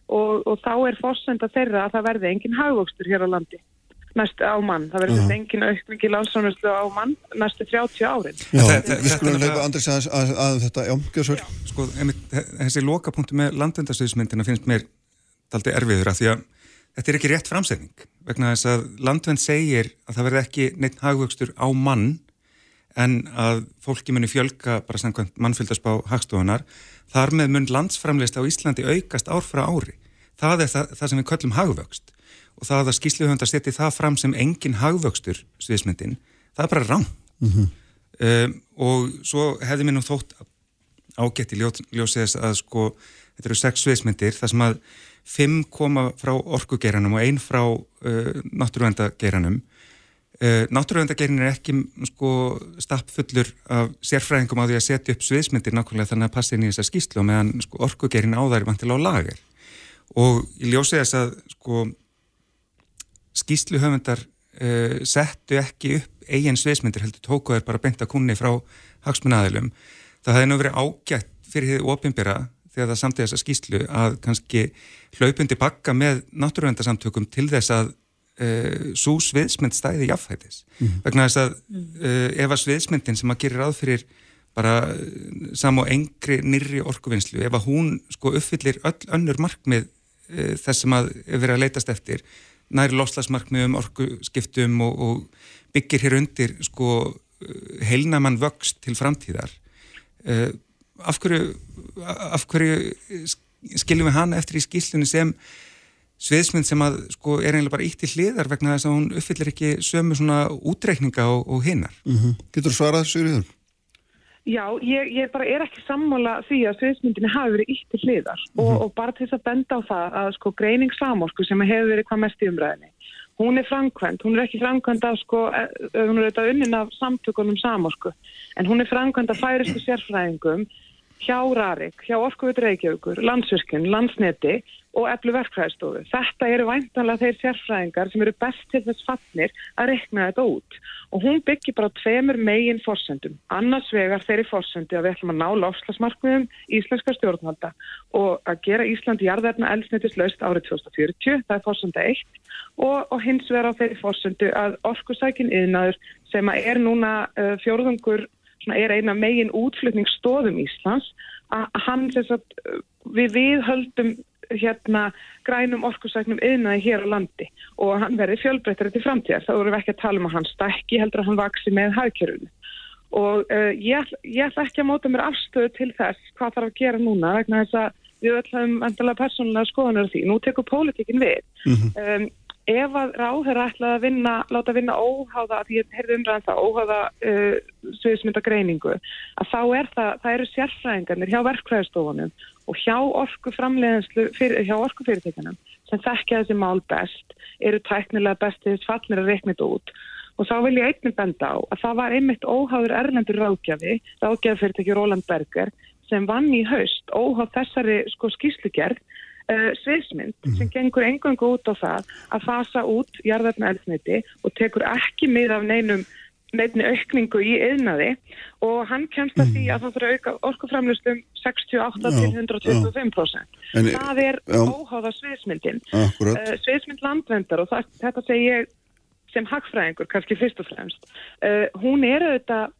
og, og þá er fórsenda þeirra að það verði engin hagvöxtur hér á landi næstu á mann, það verður engin aukningi lánsánustu á mann næstu 30 árin. Já, við skulum leipa Andris að, að, að þetta, já, gjör svo. Sko, þessi lokapunktu með landvendarstöðismyndina finnst mér daldi erfiður að því að þetta er ekki rétt framsegning vegna þess að landvend segir að það verði ekki neitt hagvöxtur á mann en að fólki muni fjölka bara samkvæmt mannfylgdarspá hagstofunar þar með mun landsframleist á Íslandi aukast ár frá ári. Það er það, það sem við köllum hagvöxt og það að skýsluhöndar setja það fram sem engin hagvöxtur sviðismyndin, það er bara rám. Mm -hmm. um, og svo hefði mér nú þótt ágætt í ljósið þess að sko, þetta eru sex sviðismyndir, það sem að fimm koma frá orkugeranum og einn frá uh, náttúruvendageranum Uh, Náttúruvendagerin er ekki sko, stappfullur af sérfræðingum á því að setja upp sviðsmyndir nákvæmlega þannig að passa inn í þessa skýslu og meðan sko, orkugerin á það er vantilega á lager og ég ljósi þess að sko, skýsluhöfundar uh, settu ekki upp eigin sviðsmyndir heldur tóku þeir bara beinta kunni frá hagsmunnaðilum það hefði nú verið ágætt fyrir því ofinbera þegar það samtíði þessa skýslu að kannski hlaupundi bakka með náttúruvendasamtökum til þess að uh, eh, svo sviðsmynd stæði jafnfætis mm. vegna þess að uh, ef að sviðsmyndin sem að gerir ráð fyrir bara uh, sam og engri nýri orkuvinnslu, ef að hún sko uppfyllir öll önnur markmið þess sem að vera að leytast eftir næri loslasmarkmiðum, orkuskiptum og, og byggir hér undir sko heilnamann vöxt til framtíðar af hverju, af hverju skiljum við hana eftir í skýslunni sem sviðsmynd sem að sko er einlega bara ítt í hliðar vegna þess að hún uppfyllir ekki sömu svona útreikninga og, og hinnar. Mm -hmm. Getur þú svarað Sigriður? Já, ég, ég bara er ekki sammála því að sviðsmyndinni hafi verið í hliðar mm -hmm. og, og bara til þess að benda á það að sko greining samorku sem hefur verið hvað mest í umræðinni hún er framkvæmt, hún er ekki framkvæmt af sko, e, hún er auðvitað unnin af samtökunum samorku, en hún er framkvæmt af færistu sérfræðingum hjá Rarik, hjá Orkuvut Reykjavíkur, Landsvirkjun, Landsneti og eflu verkfræðistofu. Þetta eru væntanlega þeir sérfræðingar sem eru best til þess fannir að rekna þetta út og hún byggir bara tveimur megin fórsendum. Annars vegar þeirri fórsendi að við ætlum að ná lofslagsmarkmiðum íslenska stjórnvalda og að gera Íslandi jarðverna eldsnetislaust árið 2040, það er fórsenda 1 og, og hins vegar á þeirri fórsendu að orkusækin yðnaður sem er núna uh, fjórðungur er eina megin útflutningsstóðum Íslands að hann þess að við viðhöldum hérna grænum orkusæknum yðnaði hér á landi og hann verði fjölbreyttari til framtíðar. Það voru ekki að tala um að hann stækki heldur að hann vaksi með hagkjörunum og uh, ég, ég ætla ekki að móta mér afstöðu til þess hvað þarf að gera núna vegna þess að við öll hafum endalega persónulega skoðanur því. Nú tekur pólitíkin við. Mm -hmm. um, ef að ráður ætlaði að vinna, láta vinna óháða, því ég heyrði umræðan það, óháða uh, sviðismyndagreiningu, að þá er það, það eru sérfræðingarnir hjá verkfræðistofunum og hjá orku framleiðenslu, hjá orku fyrirtekinum sem þekkja þessi mál best, eru tæknilega bestið fallnir að reikna þetta út. Og þá vil ég einnig benda á að það var einmitt óháður erlendur ráðgjafi, fyrirteki Róland Berger, sem vann í haust óháð þessari sko skýslugerð uh, sviðsmynd mm. sem gengur engungu út á það að fasa út jarðarna eldsneiti og tekur ekki mið af neinum nefni aukningu í yðnaði og hann kemst að því mhm. að það fyrir að auka orkuframlustum 68 til 125%. En, það er já. óháða sviðsmyndin. Uh, sviðsmynd landvendar og það, þetta segi ég sem hagfræðingur kannski fyrst og fremst. Uh, hún er auðvitað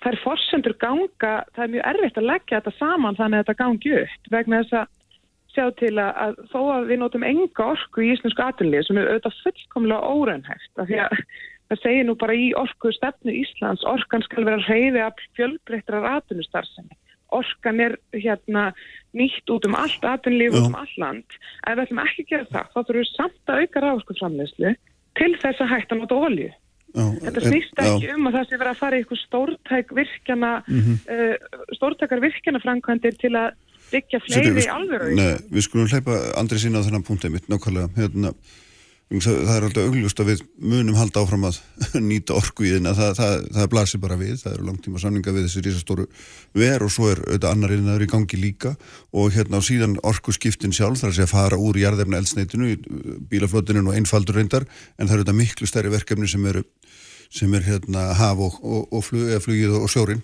það er forsendur ganga, það er mjög erfitt að leggja þetta saman þannig að þetta gangi upp vegna þess að sjá til að, að þó að við notum enga orku í íslensku atunlið sem er auðvitað fullkomlega óreinhægt af því að það segir nú bara í orku stefnu Íslands orkan skal vera reyði af fjölbreytrar atunustarfsemi orkan er hérna nýtt út um allt atunlið út um all land ef við ætlum ekki að gera það þá þurfum við samt að auka ráðsku framleyslu til þess að hætta nota olju Já, Þetta snýst ekki já. um að það sé verið að fara í eitthvað stórtæk virkjana mm -hmm. uh, stórtækar virkjana framkvæmdir til að byggja fleiri alveg Nei, við skulum hleypa andri sína á þennan punktið mitt nákvæmlega. Hérna, það er alltaf augljóst að við munum halda áfram að <laughs> nýta orku í þeirna, það, það, það blasir bara við, það eru langtíma samninga við þessi rísastóru ver og svo er auðvitað annar innaður í gangi líka. Og hérna á síðan orku skiptin sjálf þar að segja fara úr jarðefna eldsneitinu, bílaflotinu og einfaldur reyndar en það eru auðvitað miklu stærri verkefni sem eru sem er hérna haf og, og, og flug, flugið og sjórin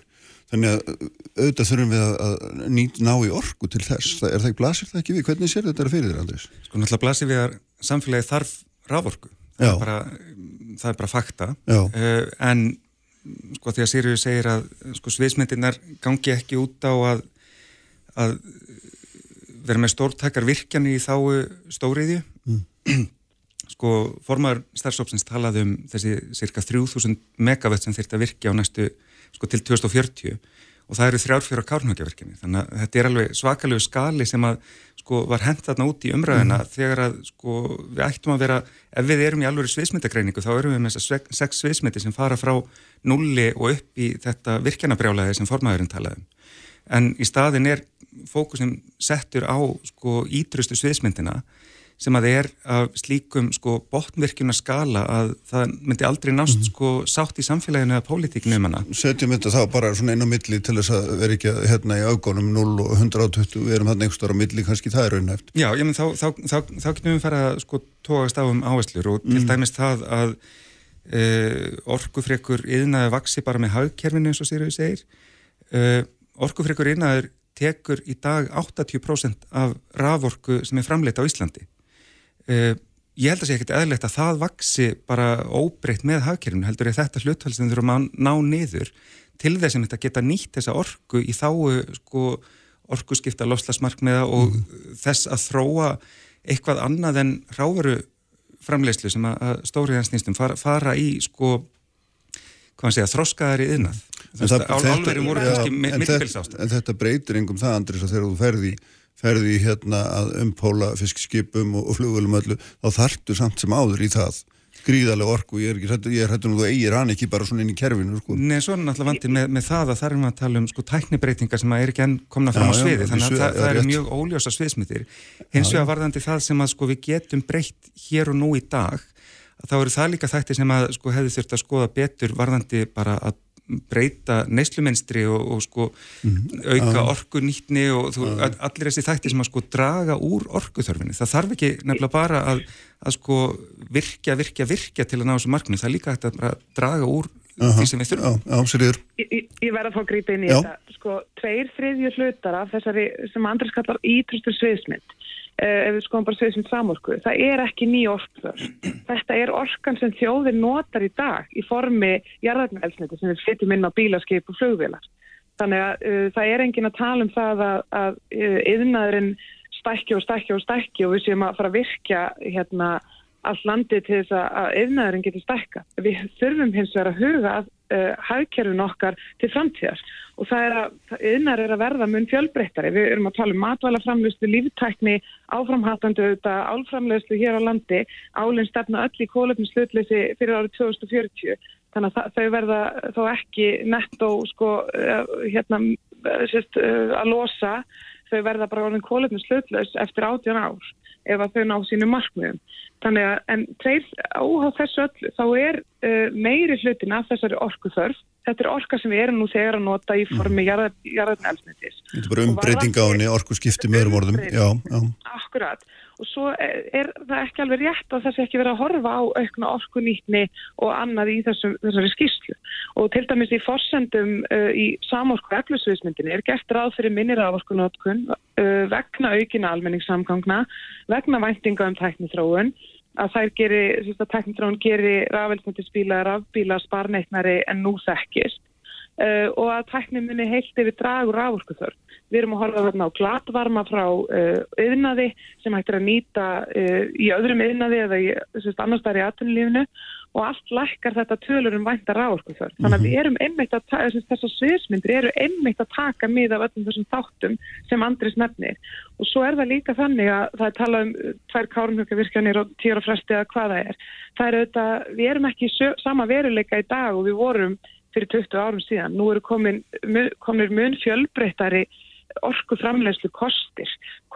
þannig að auðvitað þurfum við að nýta ná í orku til þess, það, er það ekki blasir það ekki við, hvernig sér þetta fyrir þér Andris? Sko náttúrulega blasir við að samfélagi þarf rávorku, það er, bara, það er bara fakta. Uh, en sko því að Sýriu segir að sko sviðsmyndirnar gangi ekki út á að, að vera með stórtakar virkjan í þáu stóriðju. Mm. <clears throat> sko formar starfsópsins talaði um þessi cirka 3000 megavett sem þurft að virkja á næstu sko til 2040 og það eru þrjárfjóra kárnhugjaverkjani þannig að þetta er alveg svakalegu skali sem að sko var hent þarna út í umræðina mm. þegar að sko við ættum að vera ef við erum í alveg sviðsmyndagreiningu þá erum við með þessar sex sviðsmyndi sem fara frá nulli og upp í þetta virkjanabrjálaði sem formaðurinn talaði um. En í staðin er fókusin settur á sko ítrustu sviðsmyndina sem að er af slíkum sko botnvirkjuna skala að það myndi aldrei nást mm. sko sátt í samfélaginu eða pólitíkinu um hana. Setjum þetta þá bara svona einu milli til þess að vera ekki hérna í ágónum 0 og 120, við erum hann einhver á milli, kannski það er raunhæft. Já, ég menn þá, þá, þá, þá getum við fara að sko tóast á um áherslur og til mm. dæmis það að e, orgufrekur yðnaði vaksi bara með haugkerfinu eins og sér við segir. E, orgufrekur yðnaður tekur í dag 80% af raforku sem er framleita á Íslandi ég held að sé ekkert eðlegt að það vaksi bara óbreytt með hafkerfinu, heldur ég þetta hlutfall sem þurfum að ná niður til þess að þetta geta nýtt þessa orku í þáu sko, orku skipta lofslagsmarkmiða og mm. þess að þróa eitthvað annað en ráveru framleyslu sem að stóriðan snýstum fara, fara í sko hvað maður segja, þroskaðar í yðnað álverðin voru kannski mittilbilsást En þetta breytir engum það Andris að þegar þú ferði ferði hérna að umpóla fiskskipum og, og flugvelum öllu, þá þartu samt sem áður í það gríðarlega orku, ég er ekki hættu, ég er hættu nú þú eigir hann ekki bara svona inn í kerfinu sko. Nei, svo er náttúrulega vandið með, með það að það er um að tala um sko tæknibreitingar sem að er ekki enn komna fram já, á sviði, já, þannig að það, það, það er mjög óljósa sviðsmyndir. Hins vegar varðandi það sem að sko við getum breytt hér og nú í dag, þá eru það líka þætti sem að sko hefði þurft að skoða betur varðandi bara að breyta neyslumenstri og, og sko mm. auka uh. orkunýtni og þú, uh. allir þessi þætti sem að sko draga úr orkuþörfinni. Það þarf ekki nefnilega bara að, að sko virkja, virkja, virkja til að ná þessu marknu. Það er líka hægt að draga úr -huh. því sem við þurfum. Já, ég, ég verða að fá að grípa inn í Já. þetta. Sko, tveir þriðju hlutar af þessari sem Andris kallar ítrustur sviðsmynd ef við skoðum bara sveið sem samorku, það er ekki ný orkþör. <clears throat> Þetta er orkan sem þjóðir notar í dag í formi jarðarnælsniti sem við setjum inn á bílaskip og flugvilar. Þannig að uh, það er engin að tala um það að, að uh, yðnaðurinn stækja og stækja og stækja og við séum að fara að virkja hérna allt landi til þess að yðnaðurinn getur stækka. Við þurfum hins vegar að huga að uh, hagkerfin okkar til framtíðar og það er að yðnar er að verða mun fjölbreyttari. Við erum að tala um matvælaframlöstu, líftækni, áframhattandu auðvitað, álframlöstu hér á landi, álinn stefna öll í kólöfninslutleysi fyrir árið 2040. Þannig að þau verða þó ekki nettó sko, uh, hérna, sérst, uh, að losa, þau verða bara orðin kólöfninslutleysi eftir 18 ár ef að þau ná sínu markmiðum. Þannig að, en tveir áhá þessu öllu, þá er uh, meiri hlutin af þessari orku þörf. Þetta er orka sem við erum nú þegar að nota í formi mm. jarðarinn elsnættis. Þetta er bara umbreyting á henni, orku skipti með öðrum orðum. Já, já. Akkurat. Og svo er, það ekki alveg rétt að það sé ekki verið að horfa á aukna orku nýtni og annað í þessum, þessari skýrslu. Og til dæmis í forsendum uh, í samorku eflusviðsmyndinni er gert ráð fyrir minnir af orkunótkun uh, vegna aukina almenningssamgangna, vegna væntinga um tæknithróun að þær geri, að teknitróun geri rafelsnættisbíla, rafbíla sparneitnari en nú þekkist uh, og að teknimunni heilt yfir dragur rávorkuþörn. Við erum að horfa þarna á glatvarma frá uh, yðnaði sem hættir að nýta uh, í öðrum yðnaði eða í annars þar í aðtunlífinu og allt lækkar þetta tölur um vænta ráorkuþörn. Þannig að við mhm. erum einmitt að taka, þessar sviðsmyndir eru einmitt að taka mið af öllum þessum þáttum sem Andris nefnir. Og svo er það líka þannig að það er talað um tvær kárumhjökavirkjanir og tíra fresti að hvaða er. Það er auðvitað, við erum ekki sama veruleika í dag og við vorum fyrir 20 árum síðan. Nú eru komin, komin mun fjölbreyttari orku framlegslu kostir,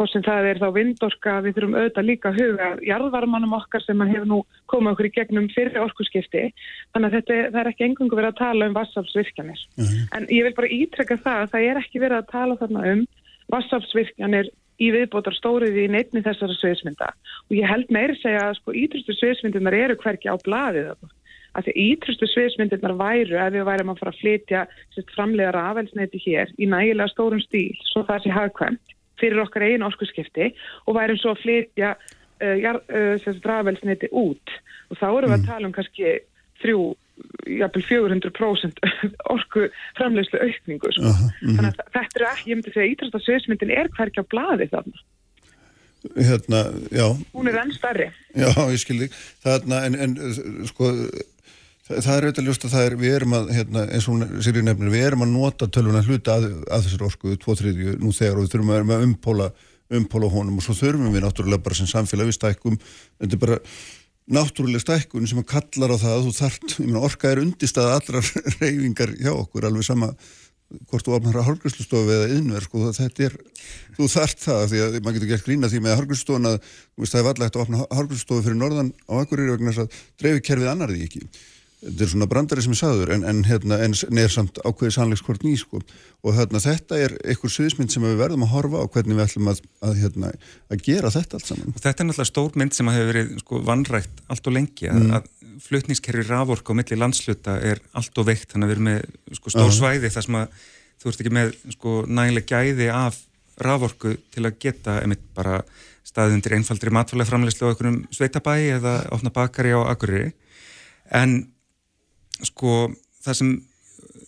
sem það er þá vindorka, við þurfum auðvitað líka að huga jarðvarmanum okkar sem hefur nú komið okkur í gegnum fyrir orkuskipti þannig að þetta er ekki engungu verið að tala um vassafsvirkjanir. Uh -huh. En ég vil bara ítrekka það að það er ekki verið að tala þarna um vassafsvirkjanir í viðbótar stóriði í neittni þessara sviðsmynda og ég held meiri segja að sko ítrustu sviðsmyndunar eru hverki á bladið þarna að því ítrustu sviðsmyndirnar væru að við værum að fara að flytja framlega rafelsneiti hér í nægilega stórum stíl svo það sé hagkvæmt fyrir okkar einu orskuskipti og værum svo að flytja uh, uh, rafelsneiti út og þá erum við að mm. tala um kannski þrjú, jafnvel 400% orku framlegslu aukningu uh -huh, -huh. þannig að þetta er ekki, ég myndi segja ítrusta sviðsmyndin er hverkja bladi þarna Hérna. Hún er enn starri. Já, ég skilði. Þarna, en, en sko, það er auðvitað ljóst að það er, við erum að, hérna, eins og sér í nefnir, við erum að nota tölvuna hluta að, að þessar orku, 2-3 nú þegar og við þurfum að, að umpóla, umpóla honum. Og svo þurfum við náttúrulega bara sem samfélag við stækkum, þetta er bara náttúrulega stækkun sem að kallar á það að þú þart, ég meina orka er undistað allra <laughs> reyfingar hjá okkur, alveg sama hvort þú opnar að hálfgræslustofu eða yðnverð, sko, þetta er þú þart það, því að maður getur gert grína því með hálfgræslustofun að það er vallegt að opna hálfgræslustofu fyrir norðan á akkurir vegna þess að dreifikerfið annar því ekki þetta er svona brandari sem er sagður en, en, hérna, en neður samt ákveðið sannleikskort ný sko. og hérna, þetta er einhver sviðismynd sem við verðum að horfa á hvernig við ætlum að, að, hérna, að gera þetta allt saman. Og þetta er náttúrulega stór mynd sem hefur verið sko, vannrægt allt og lengi að, mm. að flutnískerfi rafork á milli landsluta er allt og veikt þannig að við erum með sko, stór svæði þar sem að þú ert ekki með sko, nægileg gæði af raforku til að geta einmitt bara staðundir einfaldri matfælega framleyslu á einhvernum sveitabæi eða opna bakari á agurri en sko það sem,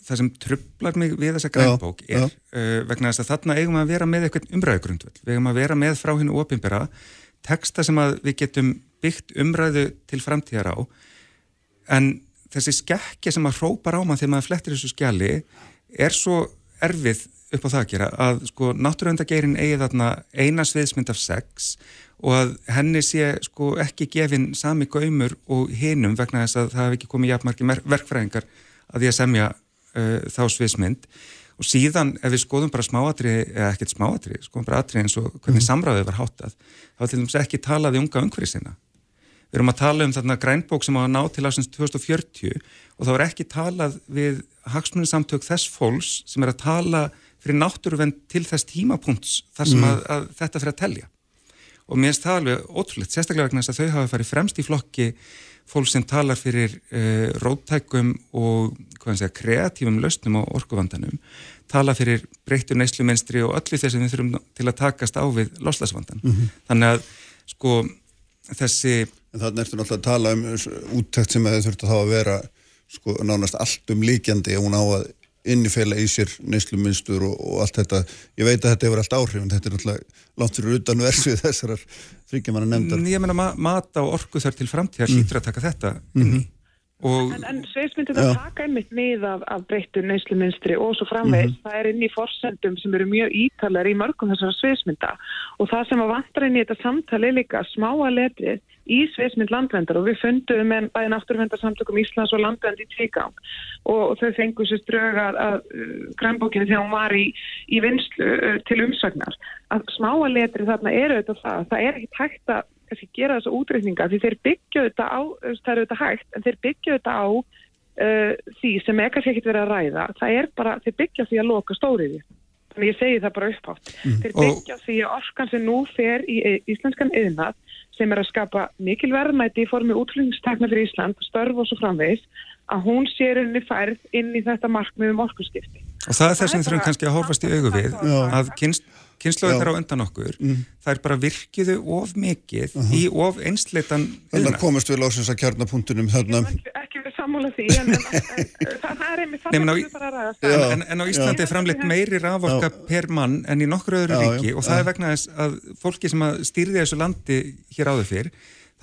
það sem trublar mig við þessa grænbók er uh, vegna þess að þarna eigum að vera með eitthvað umræðugrundvöld, við eigum að vera með frá hennu ofinbera, texta sem að við getum byggt umræðu til framtíðar á. En þessi skekkja sem að hrópa ráma þegar maður flettir þessu skjali er svo erfið upp á það að gera að sko náttúruvendageirin eigi þarna eina sviðsmynd af sex og að henni sé sko ekki gefin sami gaumur og hinum vegna þess að það hef ekki komið jafnmarki verkfræðingar að því að semja uh, þá sviðsmynd og síðan ef við skoðum bara smáatri eða ekkert smáatri, skoðum bara atri eins og hvernig mm. samræðið var háttað, þá til dæmis ekki talaði unga umhverfið sinna við erum að tala um þarna grænbók sem á að ná til ásins 2040 og þá er ekki talað við hagsmunnisamtök þess fólks sem er að tala fyrir náttúruvend til þess tímapunkts þar sem mm. að, að þetta fyrir að telja og mér finnst það alveg ótrúlegt, sérstaklega vegna þess að þau hafa farið fremst í flokki fólk sem talar fyrir uh, róttækum og segja, kreatífum lausnum á orkuvandanum tala fyrir breyttur neyslumenstri og öllu þess að við þurfum til að takast á við loslasvandan. Mm -hmm. Þannig að sko þessi... En þannig ertu náttúrulega að tala um úttækt sem að þau þurftu þá að vera sko nánast allt um líkjandi og hún á að innifela í sér neysluminstur og, og allt þetta ég veit að þetta hefur allt áhrif en þetta er náttúrulega langt fyrir utan versið þessar þryggjamanna nefndar Ég meina mat á orku þar til framtíðar mm. sítur að taka þetta inn í mm -hmm. Og, en en sveismyndir það taka einmitt mið af, af breyttu neysluminstri og svo framvegis, mm -hmm. það er inn í forsendum sem eru mjög ítalar í mörgum þessara sveismynda og það sem að vantar inn í þetta samtali líka smáa letrið í sveismynd landvendar og við fundum með bæði náttúruvendarsamtökum Íslands og landvend í tvígang og þau fengur sér dröga að uh, grænbókinu þegar hún var í, í vinslu uh, til umsagnar að smáa letrið þarna eru þetta það, það er ekki tækt að kannski gera þessu útreikninga því þeir byggja þetta á, það eru þetta hægt, en þeir byggja þetta á uh, því sem er kannski ekkert verið að ræða. Það er bara, þeir byggja því að loka stóriði. Þannig ég segi það bara upphátt. Mm. Þeir byggja því að orkan sem nú fer í íslenskan yðnað sem er að skapa mikil verðmæti í formi útflýningstekna fyrir Ísland, störf og svo framvegis, að hún sér henni færð inn í þetta markmiðum orkusskipti. Og það er það sem þurfum kannski að horfast í augu við, að kynst kynnslóðið þar á undan okkur. Mm. það er bara virkiðu of mikið uh -huh. í of einsleitan Þannig að komast við lásins að kjarnapunktunum þarna. Ekki við sammála því en, en, en það er einmitt þannig en á Íslandi er framleitt meiri raforka per mann en í nokkur öðru já, ríki já, og það já. er vegna þess að fólki sem að stýrði þessu landi hér áður fyrr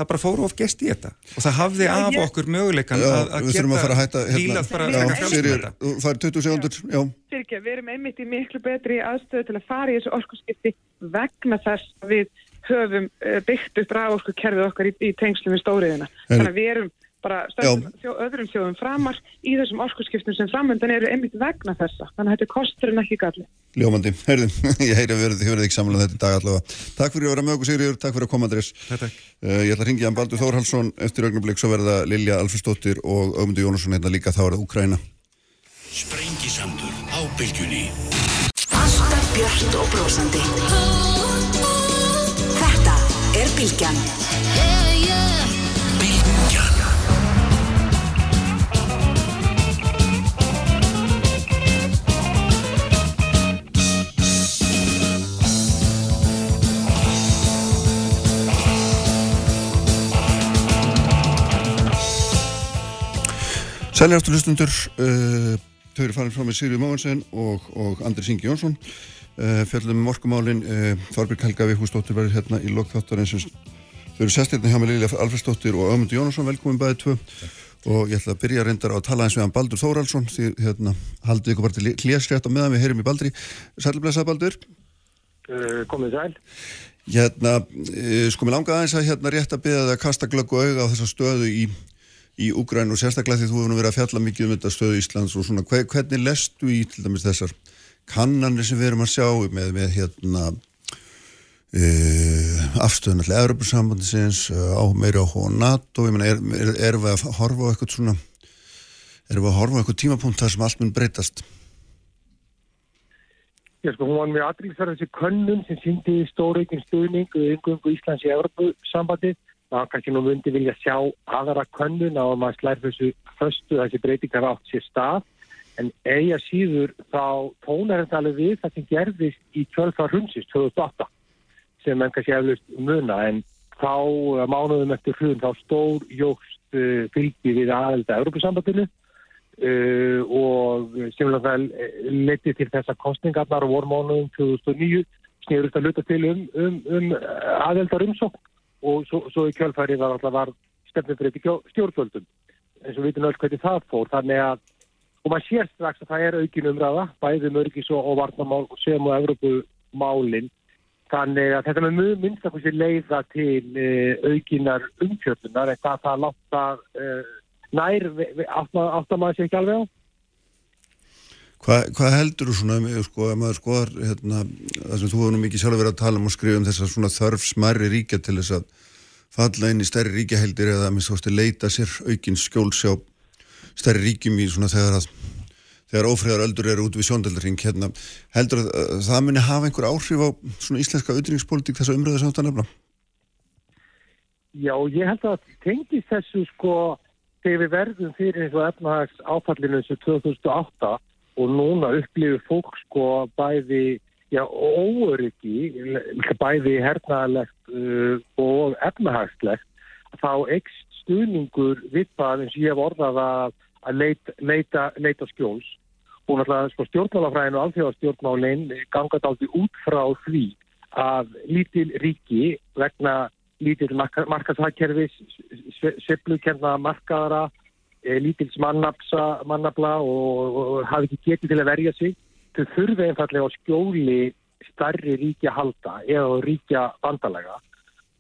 það bara fóru of gest í þetta og það hafði já, af ég... okkur möguleikan já, að, að geta hætta, hérna, bara að frálsum þetta. Það er 20 segundur, já. Sirkja, við erum einmitt í miklu betri aðstöðu til að fara í þessu orkusskipti vegna þess að við höfum eh, byggt upp ráorku kerfið okkar í, í tengslu með stóriðina. Þannig að við erum bara þjó, öðrum þjóðum framar í þessum orkusskiptum sem framöndan eru einmitt vegna þessa. Þannig að þetta er kostur en ekki galli. Ljómandi, heyrðum, <laughs> ég heyri að þið verðið ekki samanlega þetta dag allavega. Takk fyrir að vera með okkur Sigriður, takk fyrir að koma Andrés. Uh, ég ætla að ringja hann Baldur Þórhalsson eftir augnablik, svo verða Lilja Alfristóttir og Ögmundur Jónasson hérna líka þá er það Úkræna. Sprengisandur á bylgjunni. Alltaf björnt og brósandi. Þetta er. Bylgjan. Sæljastu hlustundur, uh, þau eru farin frá með Sigriður Móhansen og, og Andris Ingi Jónsson. Uh, fjallum um orkumálin, uh, Þorbjörg Helga Vikhúsdóttir verður hérna í lokþáttar eins og þau eru sestirni hjá með Lilja Alfredsdóttir og Ömundur Jónasson, velkomin bæðið tvö. Og ég ætla að byrja reyndar á að tala eins við hann Baldur Þóraldsson, því hérna haldið ykkur bara til klésrétt á meðan við heyrum í Baldri. Sælblessa Baldur. Uh, komið sæl. Hérna, uh, sko mér langaði aðeins að hérna rétt að byrja að kasta glögg og auga á þessa stöðu í í Úgræn og sérstaklega því þú hefur verið að fjalla mikið um þetta stöðu Íslands og svona hvernig lestu í til dæmis þessar kannanir sem við erum að sjá með, með hérna e, afstöðun allir Európa-sambandisins á meiri á NATO ég menna, erum er, er við að horfa á eitthvað svona erum við að horfa á eitthvað tímapunkt þar sem allt mun breytast? Já sko, hún var mjög aðriðsverð þessi könnun sem síndi stóreikinn stuðning og yngöngu Íslands í Európa-sambandið það kannski nú myndi vilja sjá aðra könnun á að maður slær þessu föstu þessi breytingar átt sér stað. En eiga síður þá tónar þetta alveg við það sem gerðist í kjölfar hundsist 2008 sem enn kannski eflust muna. En þá mánuðum eftir hrun þá stór jógst uh, fylgi við aðelda Európa-sambandinu uh, og semlega leti til þessa kostningarnar vormánuðum 2009 snýrust að luta til um, um, um aðeldar umsókn og svo, svo í kjölfæri var alltaf var stefnumbreytti stjórnvöldum. Eins og við veitum öll hvernig það fór. Þannig að, og maður sér strax að það er aukin umræða, bæðum örgis og, og varnamál sem og Evrópumálin. Þannig að þetta með minnst að hversi leiða til uh, aukinar umfjöldunar en það það láta uh, nær átt að maður sé ekki alveg á Hvað hva heldur þú svona, sko, ef maður skoðar hérna, það sem þú hefur nú mikið sjálf verið að tala um og skrifa um þess að svona þörf smærri ríkja til þess að falla inn í stærri ríkjaheldir eða að minnst ástu leita sér aukinn skjólsjá stærri ríkjum í svona þegar að þegar ófriðar öldur eru út við sjóndaldaring hérna, heldur að það muni hafa einhver áhrif á svona íslenska auðringspolítik þess að umröða sem þetta nefna? Já, ég held að tengis þessu sko þegar við verðum fyrir og efnahags áfallinu þessu 2008 og núna upplifir fólk sko bæði já, óöryggi, bæði hernaðalegt uh, og efnahagslegt, þá ekst stuðningur við það eins og ég hef orðað að, að leita, leita, leita skjóls. Hún alltaf sko, stjórnmálafræðin og alþjóðastjórnmálinn gangat aldrei út frá því að lítil ríki vegna lítil markaðshagkerfis, sveplukenda markaðara, Eh, lítils mannabla og, og hafi ekki getið til að verja sig. Þau þurfi einfallega á skjóli starri ríkja halda eða ríkja vandalega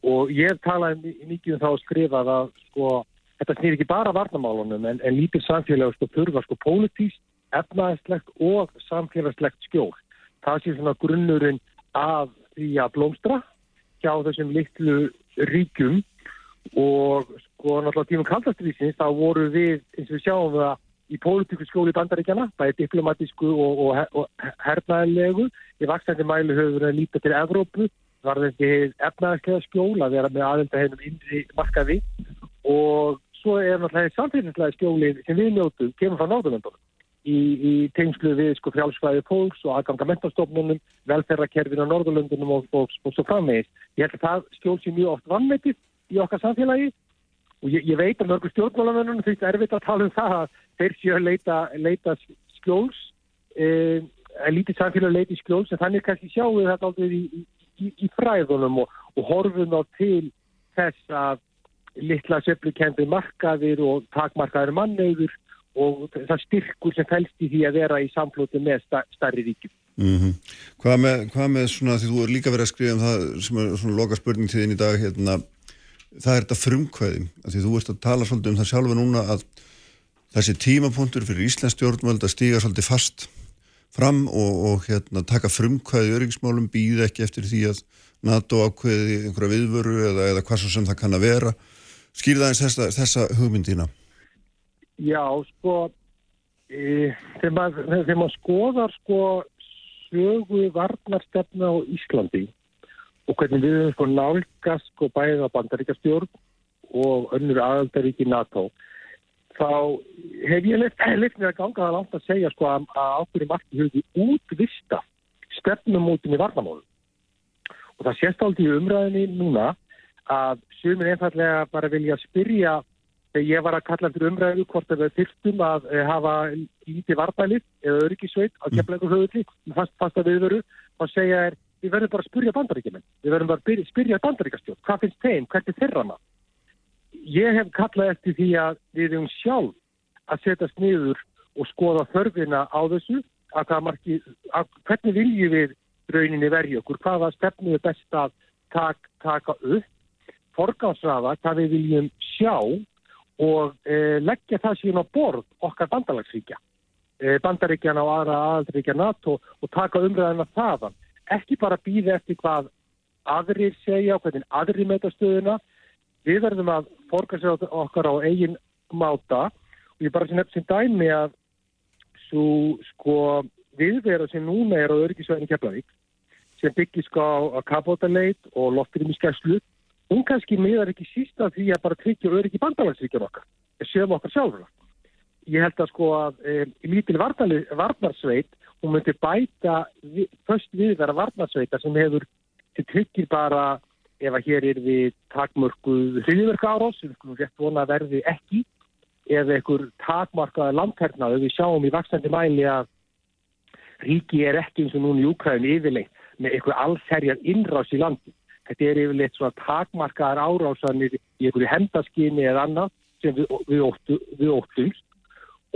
og ég talaði mikið um það að skrifa að sko, þetta snýr ekki bara varnamálunum en, en lítil samfélag sko, þurfa sko pólitíst, efnaðislegt og samfélagslegt skjól. Það sé svona grunnurinn af því að blómstra hjá þessum litlu ríkjum og sko náttúrulega tímum kaldastriðsins þá voru við, eins og við sjáum það í pólitíku skóli bandaríkjana, bæði diplomatísku og, og, og hernaðilegu í vaksandi mælu höfum við að líta til Evrópu, var þessi efnaðislega skjól að vera með aðelda hennum innri markaði. Og svo er náttúrulega samfélagslega skjóli sem við njóttum, kemur frá náttúruvendunum í, í tengslu við sko frjálsfæði fólks og aðganga mentastofnunum, velferðarkerfin á Norðurlöndunum og, og svo framvegis. Ég held að það skjól sem mjög oft vannmetið í okkar samfélagi og ég, ég veit að mörgur stjórnmálamennunum finnst erfitt að tala um það að þeir séu að leita, leita skjóls eh, að lítið samfélag leiti skjóls en þannig kannski sjáum við þetta aldrei í, í, í fræðunum og, og horfum á til þess að litla söflukendi markaðir og takmarkaðir mannauður og það styrkur sem fælst í því að vera í samflóti með starri ríkjum. Mm -hmm. hvað, með, hvað með svona því þú er líka verið að skrifa um það sem er svona loka spurning til þín í dag hérna það er þetta frumkvæði því þú ert að tala svolítið um það sjálfa núna að þessi tímapunktur fyrir Íslands stjórnvöld að stíga svolítið fast fram og, og hérna, taka frumkvæði öryggismálum, býða ekki eftir því að NATO ákveði einhverja viðvöru eða, eða hvað sem það kann að vera. Skýrða eins þessa, þessa hugmyndina Já, sko e, þegar maður skoðar sko sögu varnarstefna á Íslandi og hvernig við höfum sko nálgast sko bæðið á bandaríkastjórn og önnur aðaldaríki NATO. Þá hef ég leitt <clears throat> mér að ganga það langt að segja sko að ákveðin marki höfði útvista stefnumótin í varnamólu og það sést aldrei í umræðinni núna að sumir einfallega bara vilja spyrja þegar ég var að kalla fyrir umræðu hvort að við þyrstum að eh, hafa lítið varnælið eða öryggisveit að kemla einhver höfutli fast, fast að viðveru og segja er við verðum bara að spyrja bandaríkjumenn við verðum bara að spyrja bandaríkastjórn hvað finnst þeim, hvernig þeirra maður ég hef kallað eftir því að við erum sjálf að setjast niður og skoða þörfina á þessu að, marki, að hvernig viljum við rauninni verja okkur, hvaða stefnu er best að tak, taka upp? Forgáðsrafa, hvað við viljum sjá og e, leggja það síðan á borð okkar bandalagsríkja e, bandaríkjana og aðra aðaldaríkja NATO og taka umræðina þaðan ekki bara býða eftir hvað aðrir segja og hvernig aðrir metastöðuna við verðum að forga okkar á eigin máta. Og ég bara sé nefn sem dæmi að svo sko viðvera sem núna er á örgisvæðinu Keflavík sem byggir sko á kapótaleit og lofturum í skæslu hún kannski miðar ekki sísta því að bara tryggja öryggi bandalagsríkjum okkar sem okkar sjálfur ég held að sko að e, lítil varnarsveit hún myndi bæta vi, först viðvera varnarsveita sem hefur til tryggir bara ef að hér er við takmörkuð hriðverka árás, sem við rétt vona verði ekki, eða einhver takmarkaða landhernaðu, við sjáum í vaksandi mæli að ríki er ekki eins og núna í Úkræðinu yfirleitt með einhver allserjar innrás í landi. Þetta er yfirleitt svona takmarkaðar árásanir í einhverju hendaskinni eða annað sem við, við, óttu, við óttumst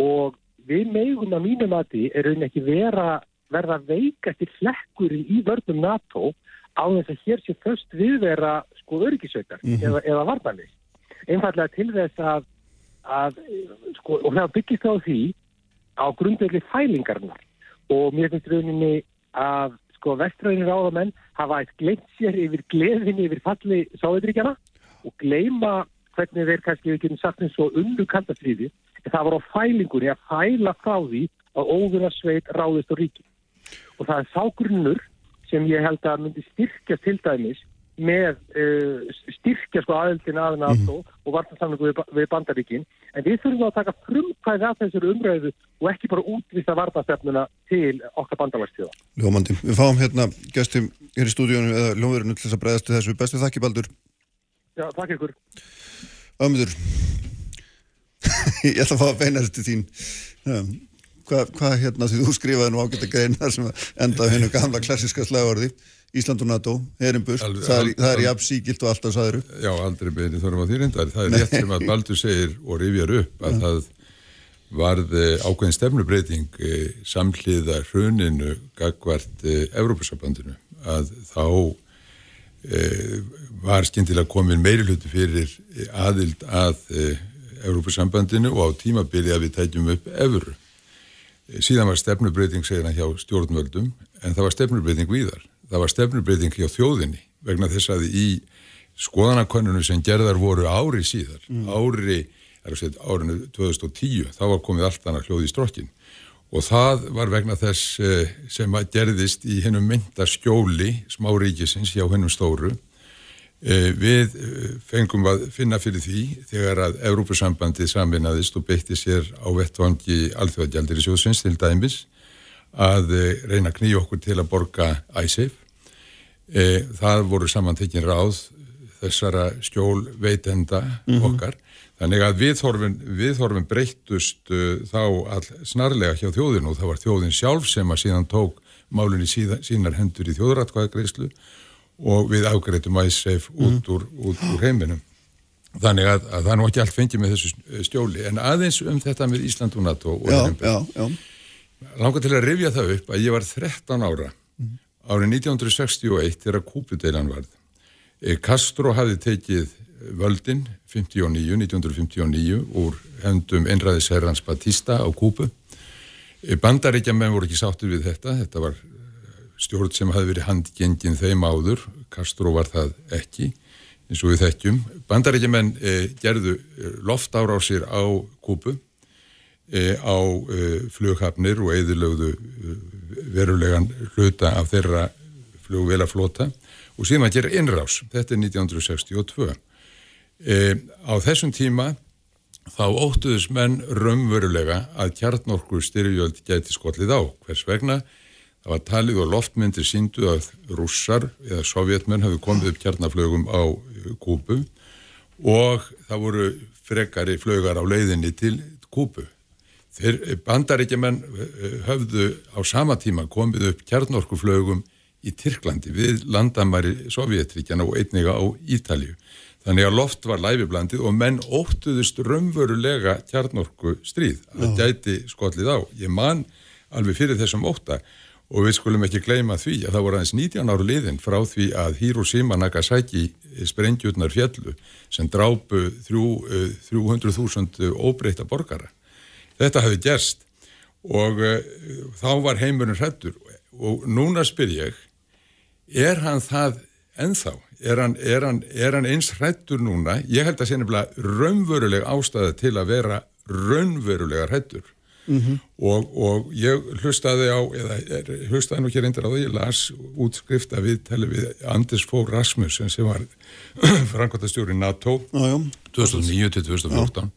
og við meðum að mínum að því er raunin ekki vera, verða veikast í flekkurinn í vörnum NATO á þess að hér sé först viðvera sko öryggisveikar mm -hmm. eða, eða varnarleik. Einfallega til þess að, að sko, og það byggist á því á grundvelli fælingarnar og mér finnst rauninni að sko vestræðinir áðamenn hafa eitt gleimt sér yfir gleðinni yfir falli sáðuríkjana og gleima hvernig þeir kannski við getum sagt eins og unnu kantafríði en það var á fælingunni að fæla frá því að óðunarsveit ráðist á ríki og það er ságrunnur sem ég held að myndi styrkja til dæmis með uh, styrkja sko aðeldin að NATO mm. og vartansamlingu við, við bandaríkin en við þurfum að taka frumkvæði af þessari umræðu og ekki bara útvisa vartastefnuna til okkar bandalagstíða. Ljómandi, við fáum hérna gestum hér í stúdíunum eða ljómverðinu til þess að bregðast þessu. Bestu þakki Baldur. Já, takk ykkur. Ömður, <laughs> ég ætla að fá að beina þetta til þín. Um, hvað hva, hérna því þú skrifaði nú ágætt að greina sem endaði hennu gamla klassiska slagorði Ísland og NATO, Herimburt, það, er jafn síkilt og alltaf saður upp. Já, aldrei beini þarfum að því reyndar. Það er rétt sem að Baldur segir og rifjar upp að það varð ákveðin stefnubreiting eh, samhliða hruninu gagvart eh, Evrópussabandinu að þá eh, var skindilega komin meiri hluti fyrir aðild að Evrópussambandinu og á tímabili að við tætjum upp Evru. Síðan var stefnubreyting segina hjá stjórnvöldum en það var stefnubreyting víðar. Það var stefnubreyting hjá þjóðinni vegna þess að í skoðanakönnunu sem gerðar voru ári síðar mm. ári, segja, árinu 2010 þá var komið allt annað hljóð í strokkin og það var vegna þess eh, sem gerðist í hennum myndaskjóli smáríkisins hjá hennum stóru við eh, fengum að finna fyrir því þegar að Európusambandið saminnaðist og beitti sér á vettvangi alþjóðagjaldir í sjóðsins til dæmis að eh, reyna að knýja okkur til að borga æsif. Það voru samantekkin ráð þessara skjól veitenda mm -hmm. okkar. Þannig að viðhorfin, viðhorfin breyttust þá all snarlega hjá þjóðinu og það var þjóðin sjálf sem að síðan tók málunni sínar hendur í þjóðratkvæðagreyslu og við afgreitum æsseif út, mm. út úr heiminum. Þannig að, að það er nú ekki allt fengið með þessu stjóli, en aðeins um þetta með Ísland og NATO og Heimbjörn. Langar til að rifja það upp að ég var 13 ára mm. árið 1961 þegar kúpudeilan varð. Eh, Castro hafði tekið völdin 59, 1959 úr hendum einræðisherrans Batista á Kúpu. Eh, Bandaríkjaman voru ekki sáttir við þetta, þetta var stjórn sem hafi verið handgengin þeim áður, Castro var það ekki, eins og við þekkjum. Bandaríkjaman eh, gerðu loftárásir á Kúpu, eh, á eh, flughafnir og eðilögðu verulegan hluta af þeirra flugvelaflota og síðan að gera innrás. Þetta er 1962. E, á þessum tíma þá óttuðus menn raunverulega að kjarnorku styrjöld gæti skollið á. Hvers vegna? Það var talið og loftmyndir síndu að rússar eða sovjetmenn hafðu komið upp kjarnaflögum á Kúbu og það voru frekari flögar á leiðinni til Kúbu. Þeir bandaríkjaman höfðu á sama tíma komið upp kjarnorkuflögum í Tyrklandi við landamæri Sovjetríkjana og einniga á Ítalju. Þannig að loft var læfiblandið og menn óttuðust raunverulega kjarnorku stríð að gæti skollið á. Ég man alveg fyrir þessum ótta og við skulum ekki gleyma því að það voru aðeins 19 áru liðin frá því að Hiroshima Nagasaki sprengjurnar fjallu sem drápu 300.000 óbreyta borgara. Þetta hefði gerst og þá var heimurinn hrettur og núna spyr ég er hann það ennþá? Er hann, er hann, er hann eins hrættur núna? Ég held að sé nefnilega raunveruleg ástæða til að vera raunverulega hrættur mm -hmm. og, og ég hlustaði á, eða er, hlustaði nú hér eindir á því, ég las útskrifta við tali við Anders Fogh Rasmussen sem var <clears throat> framkvæmtastjóri NATO 2009-2014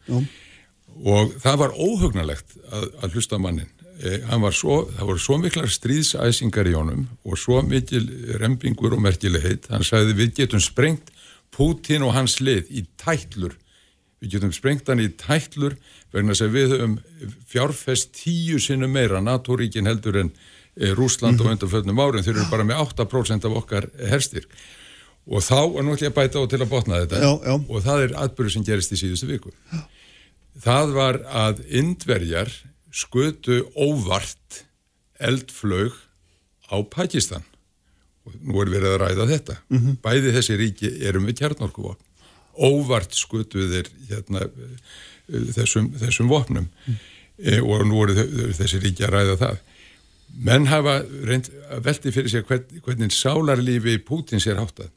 og það var óhugnalegt að, að hlusta mannin Eh, svo, það voru svo miklar stríðsæsingar í honum og svo mikil rempingur og merkilegheit hann sagði við getum sprengt Putin og hans lið í tætlur við getum sprengt hann í tætlur vegna sem við höfum fjárfest tíu sinu meira NATO-ríkin heldur en e, Rúsland mm -hmm. og undanföldnum árin þeir eru bara með 8% af okkar herstir og þá er náttúrulega bæta á til að botna þetta já, já. og það er atbyrðu sem gerist í síðustu viku já. það var að indverjar skutu óvart eldflög á Pakistan og nú er verið að ræða þetta mm -hmm. bæði þessi ríki erum við kjarnorkuvopn óvart skutuð þeir hérna, þessum, þessum vopnum. Mm. e, og nú eru þessi ríki að ræða það. Menn hafa reynd að velti fyrir sér hvern, hvernig sálarlífi Pútins er háttað.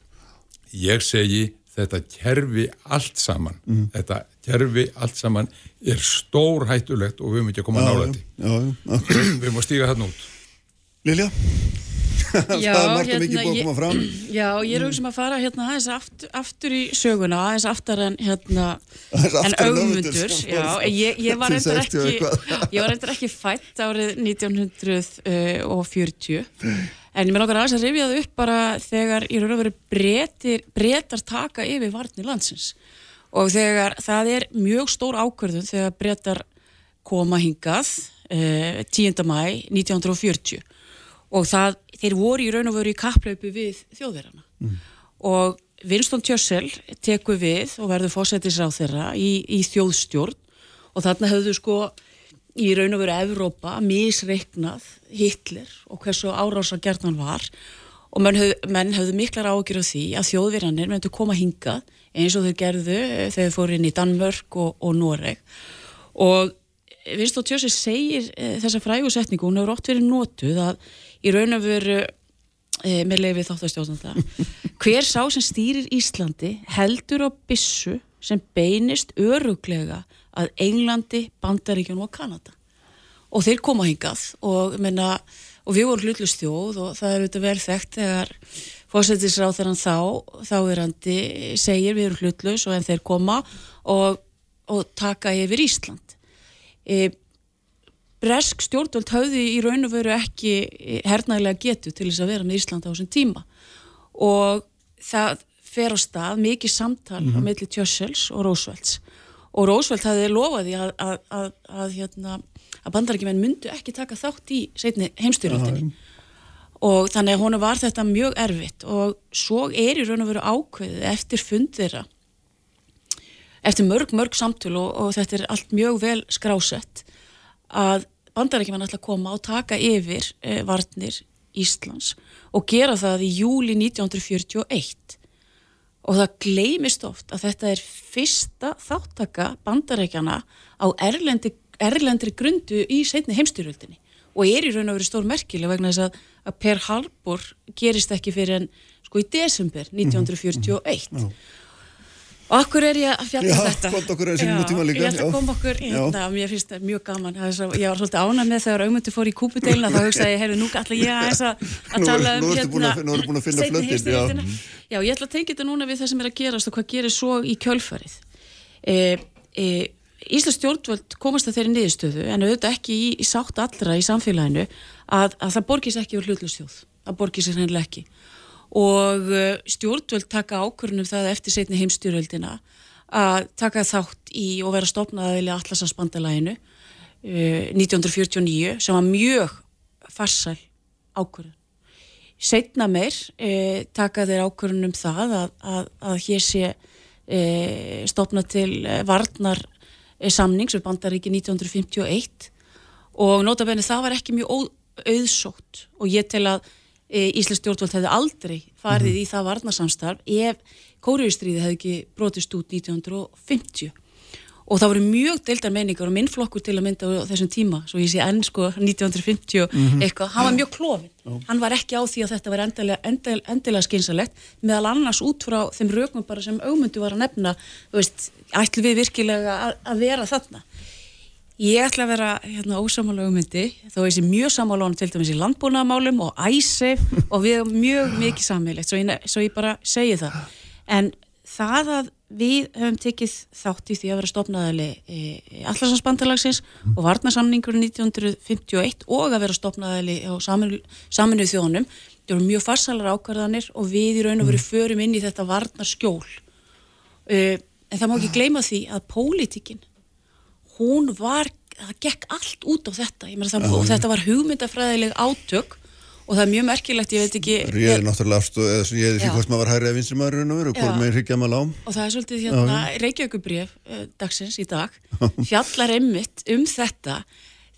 Ég segi þetta kerfi allt saman mm. þetta kerfi allt saman er stór hættulegt og við höfum ekki að koma nálætti við höfum að stíga þarna út. Lilja <laughs> Já, það er margt hérna, mikið búið að koma fram. <clears throat> Já, ég er auðvitað að fara hérna aðeins aftur, aftur í söguna, aðeins aftar en hérna, en augmundur Já, ég, <laughs> ég var reyndar ekki ég var reyndar ekki fætt árið 1940 en ég með nokkar aðeins að rifja það upp bara þegar í raun og veru breytar taka yfir varnir landsins. Og þegar það er mjög stór ákverðun þegar breytar koma hingað eh, 10. mæ 1940 og það, þeir voru í raun og veru í kapplaupu við þjóðverðana mm. og Winston Churchill teku við og verður fósættisráð þeirra í, í þjóðstjórn. Og þarna höfðu sko í raun og veru Evrópa misreiknað Hitler og hversu árása gert hann var. Og menn, höf, menn höfðu miklar ágjur á því að þjóðverðanir myndu koma hingað eins og þau gerðu eh, þegar þau fóru inn í Danmörk og, og Noreg. Og Winston Churchill segir e, þessa frægusetningu, hún hefur ótt verið nótuð að í raun og veru e, með lefið þáttastjóðanda <laughs> hver sá sem stýrir Íslandi heldur á bissu sem beinist öruglega að Englandi, Bandaríkjun og Kanada. Og þeir koma hingað og, menna, og við vorum hlutlust þjóð og það er auðvitað vel þekkt þegar fósættisráð þegar hann þá þáverandi segir við erum hlutlust og en þeir koma og, og taka yfir Ísland. E, Bresk stjórnvöld höfði í raun og veru ekki hernaðilega getu til þess að vera með Ísland á þessum tíma. Og það fer á stað mikið samtal mm -hmm. á milli Tjössels og Rósvelds og Rósveld hafði lofaði að, að, að, að hérna, bandarækjumenn myndu ekki taka þátt í heimstyrjöldinni og þannig að honu var þetta mjög erfitt. Og svo er í raun og veru ákveðið eftir fundirra eftir mörg mörg samtölu og, og þetta er allt mjög vel skrásett að bandarækjumenn ætla að koma og taka yfir eh, varnir Íslands og gera það í júli 1941 og það gleymist oft að þetta er fyrsta þáttaka bandarækjana á erlendi, erlendri grundu í setni heimstyrjöldinni og er í raun og verið stór merkileg vegna þess að, að Per Harbor gerist ekki fyrir en sko í desember 1941 Já. og akkur er ég að fjalla Já, um þetta komdu okkur aðeins inn í Já, nútíma líka, ég ætla að já. koma okkur Já. hérna, mér finnst það mjög gaman það er svo, ég var svolítið ánað með þegar augmyndu fór í kúpudeilina þá hugsaði ég, heyrðu, nú ætla ég að, að Nú er- tala um að fin- nú ertu búin að finna flötinn, já. heimsstyrjöldina. já, ég ætla að tengja þetta núna við það sem er að gerast og hvað gerir svo í kjölfarið e, e, Íslands stjórnvöld komast að þeirri niðurstöðu en auðvitað ekki í, í sátt allra í samfélaginu að, að það borgis ekki úr hlutlustjóð, það borgis sér hennilega ekki og uh, stjórnvöld taka ákvörnum það eftir setni heimstyrjöldina að taka þátt í og vera stopnaðaðili Atlasansbandalæginu uh, 1949 sem var mjög farsæl ákvörðun. Setna meir uh, taka þeir ákvörðunum það að, að, að hér sé uh, stopna til uh, varnar uh, samnings við bandaríki 1951 og notabenni það var ekki mjög auðsótt og ég tel að Íslands stjórnvöld hefði aldrei farið í það varnarsamstarf ef Kóriðustríði hefði ekki brotist út 1950 og það voru mjög deildar meiningar og minnflokkur til að mynda á þessum tíma svo ég sé enn sko 1950 eitthvað, hann var mjög klofin hann var ekki á því að þetta var endilega, endilega, endilega skynsalegt meðal annars út frá þeim rökum bara sem augmundu var að nefna þú veist, ætlum við virkilega að, að vera þarna Ég ætla að vera hérna, ósamála hugmyndi þó ég sé mjög samála honum til dæmis í landbúnaðamálum og æsef og við erum mjög mikið sammeilegt svo, svo ég bara segi það. En það að við höfum tekið þátt í því að vera stopnaðali e, Allarsvansbandalagsins og varnasamningur 1951 og að vera stopnaðali á saminu, þjónum það eru mjög farsalar ákvarðanir og við í raun og veru förum inn í þetta varnarskjól. Uh, en það má ekki gleyma því að pólitíkin hún var, það gekk allt út á þetta, ég meina það, og þetta var hugmyndafræðileg átök og það er mjög merkilegt, ég veit ekki Réði náttúrulega afstöð, eða ég því Já. hvort maður var hægri eða vinstri maður raun og hvort maður hryggja maður á. og það er svolítið hérna Reykjavíkubrif uh, dagsins í dag <laughs> fjallar einmitt um þetta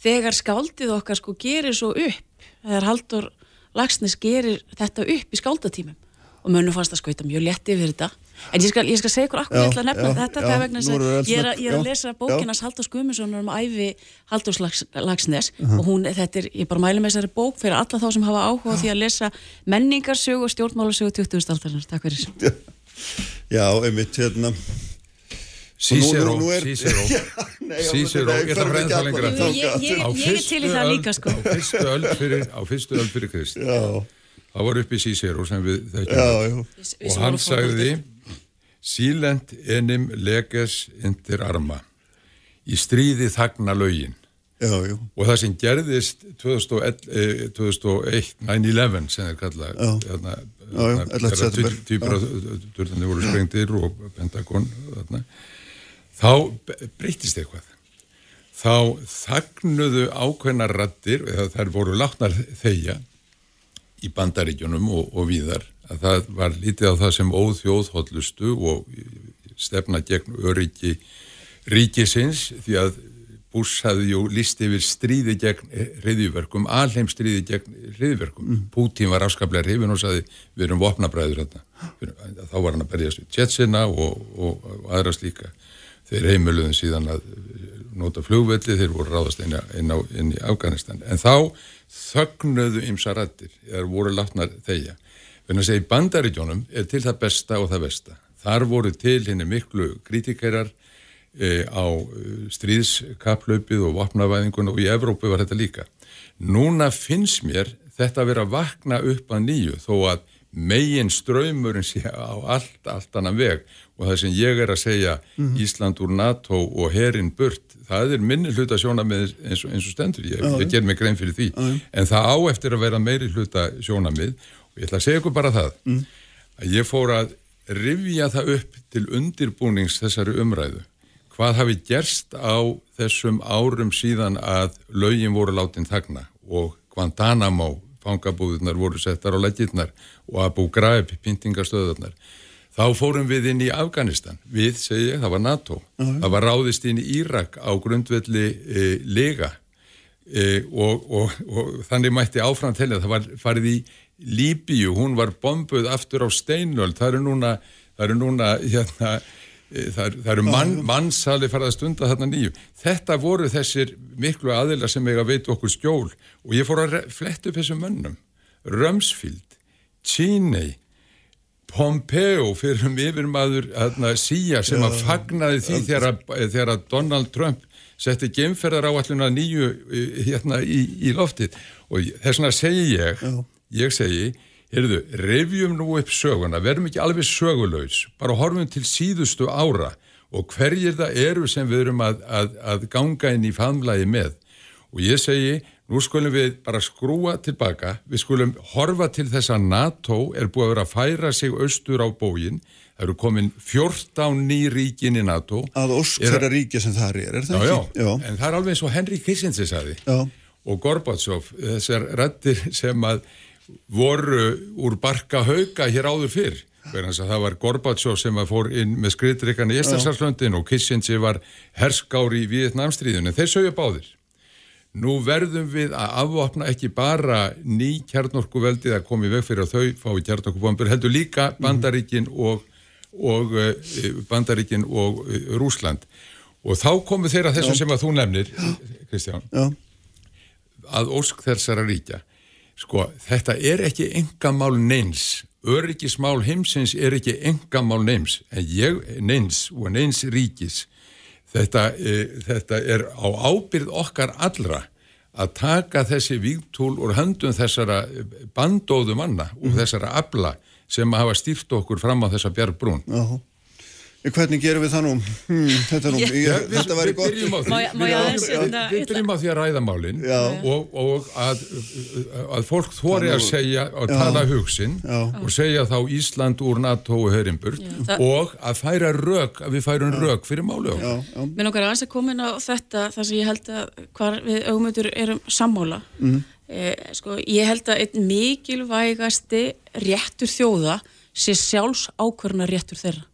þegar skáldið okkar sko gerir svo upp þegar Haldur Lagsnes gerir þetta upp í skáldatímum. Og mönnum fannst að skauta mjög létt yfir þetta en ég skal, ég skal segja ykkur akkur Já, ég ætla að nefna já, þetta já, það er vegna þess að ég er, að- ég er að lesa bókinas Haldur Guðmundssonar um æfi Haldur Lagsnes og hún, þetta er, ég bara mælu með þessari bók fyrir alla þá sem hafa áhuga á því að lesa menningarsögu og stjórnmálasögu 20. aldarinnar, takk fyrir Já, einmitt, hérna. Er- já, Cicero, nei, ég ætla að ekki það lengra. ég- er til í það líka, sko. Á fyrstu öld fyrir, á fyrstu öld fyrir Krist. Já, Það var uppi Cicero sem við já, þekkjum. já. Og hann sagði, Silent enim leges inter arma. Í stríði þagna lögin. Já, já. Og það sem gerðist 2001, eh, 2001 9-11 sem þeir kalla þarna, Já, já, 11. september. týpuraturðanir voru sprengtir og Pentagon þarna, þá breytist eitthvað þá þagnuðu ákveðnar rattir eða þær voru látnar þeia í bandaríkjunum og, og víðar að það var lítið á það sem óþjóðhóllustu og stefna gegn öryggi ríkisins því að Bush hafði jú líst yfir stríði gegn hriðjverkum, alheim stríði gegn hriðjverkum. Mm. Putin var afskaplega hrifin og saði við erum vopnabræður þarna. Þá var hann að berjast við Jetsina og, og, og aðra slíka. Þeir heimiluðum síðan að nota flugvelli, þeir voru ráðast inn, inn, á, inn í Afganistan. En þá þögnuðu ymsa rættir, þeir voru látnar þeia. Þannig að segja, bandaríkjónum er til það besta og það besta. Þar voru til henni miklu kritikerar e, á e, stríðskaplaupið og vopnavæðingun og í Evrópu var þetta líka. Núna finnst mér þetta að vera að vakna upp að nýju þó að megin ströymurinn sé á allt, allt annan veg. Og það sem ég er að segja Ísland úr NATO og herin burt, það er minni hluta sjónamið eins og, eins og stendur, ég, ég ger mig grein fyrir því, en það á eftir að vera meiri hluta sjónamið ég ætla að segja ykkur bara það að ég fór að rifja það upp til undirbúnings þessari umræðu. Hvað hafi gerst á þessum árum síðan að lögin voru látin þagna og Guantanamo fangabúðunar voru settar á leggirnar og Abu Ghraib pyntingastöðunar þá fórum við inn í Afganistan. Við, segi ég, það var NATO. Það var ráðist inn í Írak á grundvelli e, lega. E, og, og, og þannig mætti áfram telja. Það var farið í Líbíu, hún var bombuð aftur á steinöld, það eru núna það eru núna hérna, e, það, er- það eru mann, mannsali farað að stunda þarna nýju. Þetta voru þessir miklu aðila sem eiga að veita okkur skjól. Og ég fór að fletta upp þessum mönnum. Rumsfield, Cheney, Pompeo fyrir um yfirmaður hérna, Sía sem að fagnaði því þegar, að- þegar að Donald Trump setti geimferðar áalluna nýju eh, hérna í, í loftið. Og þess vegna segi ég, ég segi, heyrðu, revjum nú upp söguna, verum ekki alveg sögulaus, bara horfum til síðustu ára og hverjir það eru sem við erum að, að, að ganga inn í famlægi með. Og ég segi, nú skulum við bara skrúa tilbaka, við skulum horfa til þess að NATO er búið að vera að færa sig austur á bógin, það eru komin 14 ný ríkin í NATO. Að ósk þeirra ríkja sem það er, er það Já, já, ekki? Já, en það er alveg eins og Henry Kissinger sagði. Já, og Gorbatsov, þessar rættir sem að voru úr barka hauka hér áður fyrr. Það var Gorbatsov sem fór inn með skriðdrykkan í Estarsarslöndin og Kissinger var herskári í Vietnamstríðun en þeir sögja báðir nú verðum við að afvopna ekki bara ný kjarnorkuveldið að koma í veg fyrir að þau fái kjarnorkubombur heldur líka Bandaríkin og, og uh, Bandaríkin og uh, Rúsland og þá komu þeirra þessu sem að þú nefnir Kristján já, að ósk þessara ríkja sko, þetta er ekki engamál neins, öryggismál heimsins er ekki engamál neins. En ég, neins og neins ríkis þetta, e, þetta er á ábyrð okkar allra að taka þessi vígtúl úr höndum þessara bandóðu manna og þessara abla sem hafa stýrt okkur fram á þessa bjargbrún já. En hvernig gerum við það nú? Hmm, þetta, er nú Ég- ég, þetta væri við gott. við, ég aðeins, við, hérna, við byrjum á því að ræða málin Já. og, og að, að fólk þóri að segja og tala hugsin Já. og segja þá Ísland úr NATO og Hörimburt og að færa rök, að við færum rök fyrir já, Mér nokkar aðeins að koma inn á þetta þar sem ég held að hvar við augmyndur erum sammála. Mhm. Eh, sko, ég held að einn mikilvægasti réttur þjóða sé sjálfs ákvörna réttur þeirra.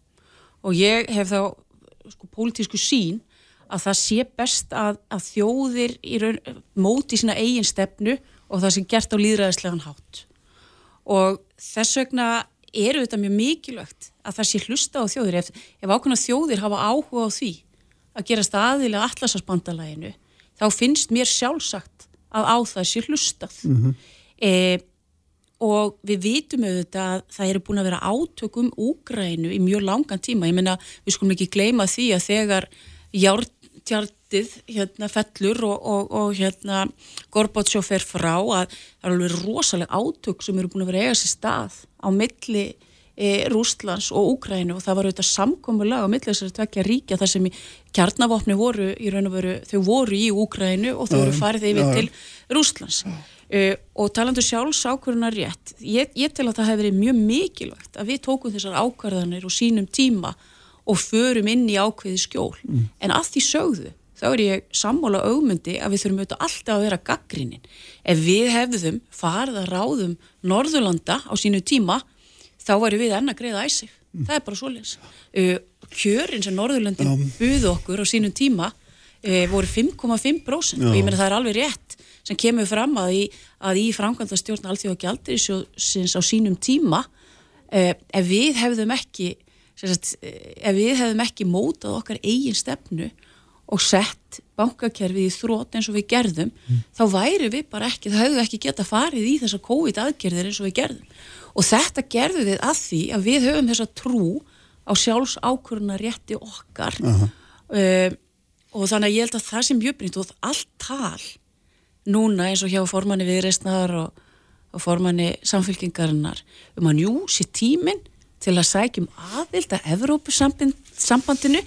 Og ég hef þá sko, pólitísku sín að það sé best að, að þjóðir í raun, móti sína eigin stefnu og það sem gert á líðræðislegan hátt. Og þess vegna eru þetta mjög mikilvægt að það sé hlusta á þjóðir. Ef, ef ákveðna þjóðir hafa áhuga á því að gerast aðilega allarsasbandalæginu, þá finnst mér sjálfsagt að á það sé hlustað. e, og við vitum auðvitað að það eru búin að vera átök um Úgrænu í mjög langan tíma. Ég meina, við skulum ekki gleyma því að þegar járntjaldið hérna, fellur og, og, og hérna, Gorbatsjó fer frá að það er alveg rosalega átök sem eru búin að vera eiga sér stað á milli e, Rústlands og Úgrænu og það var auðvitað samkomulag á milli þessari tvekja ríkja þar sem kjarnavopni voru í raun og veru, þau voru í Úgrænu og þau voru farið yfir til Rústlands uh, og talandu sjálfs ákvörðunar rétt ég, ég tel að það hefði verið mjög mikilvægt að við tókum þessar ákvörðanir og sínum tíma og förum inn í ákveði skjól. En að því sögðu þá er ég sammála augmundi að við þurfum auðvitað alltaf að vera gaggrinin ef við hefðum farið að ráðum Norðurlanda á sínu tíma þá varum við enn að greiða æsif það er bara svoleiðis. Uh, kjörin sem Norðurlandin buðu okkur á sínum tíma uh, voru 5,5% og ég meina það er alveg rétt sem kemur fram að í, í framkvæmda stjórn alþjóða gjaldirisjóðsins á sínum tíma uh, ef við hefðum ekki sagt, eh, ef við hefðum ekki mótað okkar eigin stefnu og sett bankakerfið í þrótt eins og við gerðum, þá væri við bara ekki, það hefðu ekki geta farið í þessar COVID aðgerðir eins og við gerðum. Og þetta gerðu við að því að við höfum þessa trú á sjálfs ákvöruna rétti okkar uh, og þannig að ég held að það sem mjög brýnt og allt tal núna eins og hjá formanni viðreistnar og, og formanni samfélkingarinnar um að njú sé tíminn til að sækjum aðild að Evrópusambandinu.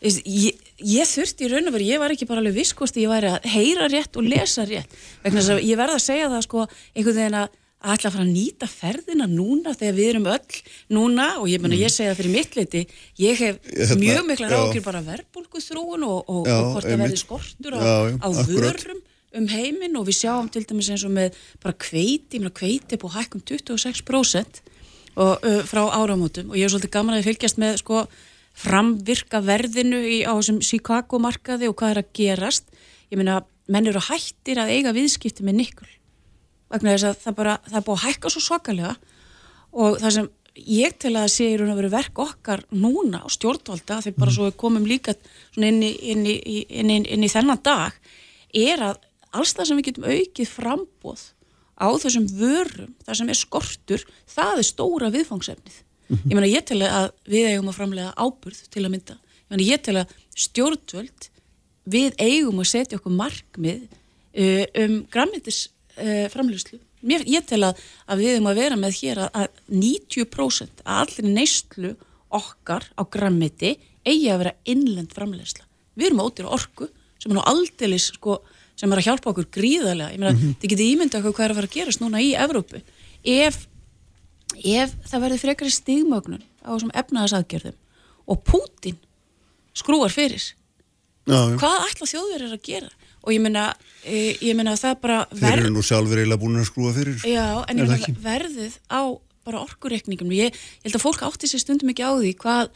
Ég, ég þurfti í raun og veru, ég var ekki bara alveg hvort ég væri að heyra rétt og lesa rétt. Vegna þess að ég verða að segja það sko einhvern veginn að að ætla að fara að nýta ferðina núna þegar við erum öll núna og ég, mena, ég segja það fyrir mitt leiti ég hef Hérna, mjög mikla rákir bara verðbólgu þrúun og, og, og hvort það verði skortur á, á vörum um heiminn og við sjáum til dæmis eins og með bara kveiti, ég meina kveiti búið að hækka um 26% og, uh, frá áramótum. Og ég er svolítið gaman að fylgjast með sko framvirka verðinu í, á þessum Chicago markaði og hvað er að gerast. Ég meina, menn eru hættir að eiga viðskipti með nikkel vegna þess að það, bara, það búið að hækka svo svakalega. Og það sem ég til að sé í raun og veru verk okkar núna á stjórnvalda þegar bara svo við komum líka inn í, inn í, inn í, inn í þennan dag er að alls það sem við getum aukið frambóð á þessum vörum, það sem er skortur það er stóra viðfangsefnið. Ég meina ég til að við eigum að framlega áburð til að mynda. Ég meina ég til að stjórnvöld við eigum að setja okkur markmið uh, um grammetis uh, framleyslu Mér, ég tel að, að við eigum að vera með hér að, að 90% að allir neyslu okkar á grammeti eigi að vera innlend framleysla við erum ótir orku sem er nú aldeilis sko, sem er að hjálpa okkur gríðarlega ég meina, Mhm. þið getið ímynda okkur hvað er að fara að gerast núna í Evrópu ef, ef það verður frekari stigmögnun á þessum efnaðasaðgerðum og Pútin skrúar fyrir Já, já. hvað ætla þjóðverðir að gera og ég meina, e, ég meina það bara Þeir eru nú sjálfur eiginlega búin að skrúa fyrir. já, en Er verðið á bara orkureikningum ég, ég held að fólk átti sér stundum ekki á því hvað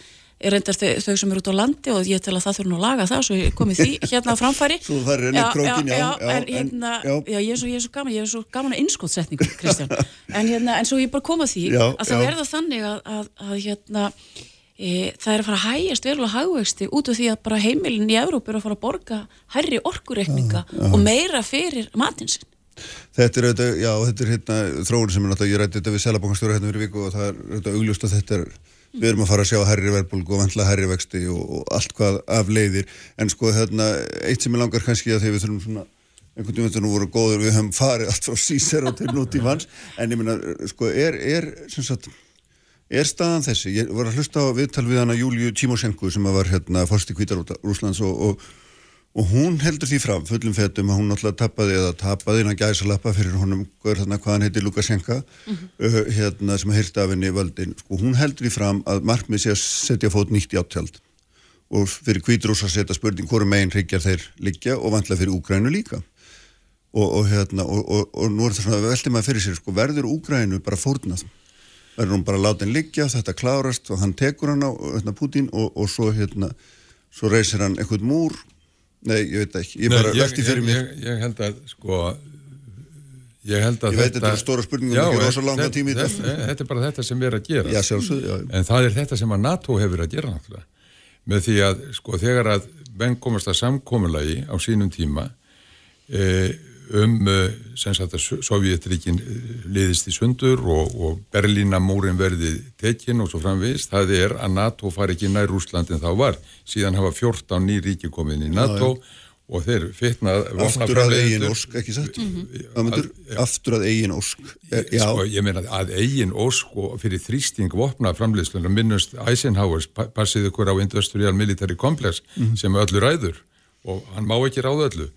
reyndar þau, þau sem eru út á landi og ég tel að það þurfa nú að laga það svo ég komið því <laughs> hérna á framfæri Svo það er enn krókin, já, já, en, en- hérna, já. já, ég, er svo, ég er svo gaman ég er svo gaman að innskotsetningu, Kristján <laughs> en, hérna, en svo ég bara kom að því Já, að já. það þannig að, að, að hérna E, það er að fara að hægjast verulega hagvexti út af því að bara heimilin í Evrópu er að fara að borga hærri orkureikninga Já, já. og meira fyrir matinsinn. Þetta er auðvitað, já, þetta er hérna þróun sem er náttúrulega, ég rætti þetta við Selabankastjóra hérna fyrir viku og það er auðvitað augljóst að þetta er, við erum að fara að sjá herri verðbólgu og vantla herri vexti og, og allt hvað af leiðir, en sko hérna, eitt sem er langar kannski að því við þurfum svona, einhvern veginn nú voru góður, við höfum farið allt frá síser og til nútímans, en ég meina, sko, er, er, sem sagt, er staðan þessi, ég var að hlusta á viðtal við hana Júliu Tímoshenko sem var hérna fórst í Kvítarúslands og, og, og hún heldur því fram fullum fettum að hún náttúrulega tapaði eða tapaði innan gæsa lappa fyrir honum þarna hvað hann heiti Lukashenka uh, hérna sem að hýrta af henni völdin. Sko hún heldur því fram að markmið sé að setja fót nýtt í áttjald og fyrir Kvítarús að setja spurning hvori megin hryggjar þeir liggja og vantlega fyrir Úgrænu líka. Og, og hérna og, og, nú er það svona veldi maður fyrir sér sko verður Úgrænu bara fórnað? Verður hún bara látin liggja, þetta klárast og hann tekur hann á hérna, Putin og, svo hérna, svo reysir hann eitthvað múr nei, ég veit það ekki, ég Nei, bara velti fyrir mér ég, ég held að sko ég held að Ég veit þetta eru stóra spurningar, Já, ekki rosa þetta- langan tíma í þetta. þetta, þetta er bara þetta sem er að gera Já, sjálfsögðu, já. en það er þetta sem að NATO hefur að gera náttúrulega með því að sko þegar að menn komast að samkomulagi á sínum tíma e, um e, sem sagt að Sovjetríkin liðist í sundur og, og Berlínamúrin verði tekin og svo framvegist, það er að NATO fari ekki nær Rúslandin þá var. Síðan hafa 14 ný ríki komin í NATO Já, og þeir fitnað aftur að eigin ósk, ekki satt? Ömundur, aftur að eigin ósk. Eh, já, Sko, ég meina að eigin ósk og fyrir þrýsting vopna framleiðslunum minnust Eisenhower pa- passið ykkur á Industrial Military Complex Mhm. sem öllu ræður og hann má ekki ráða öllu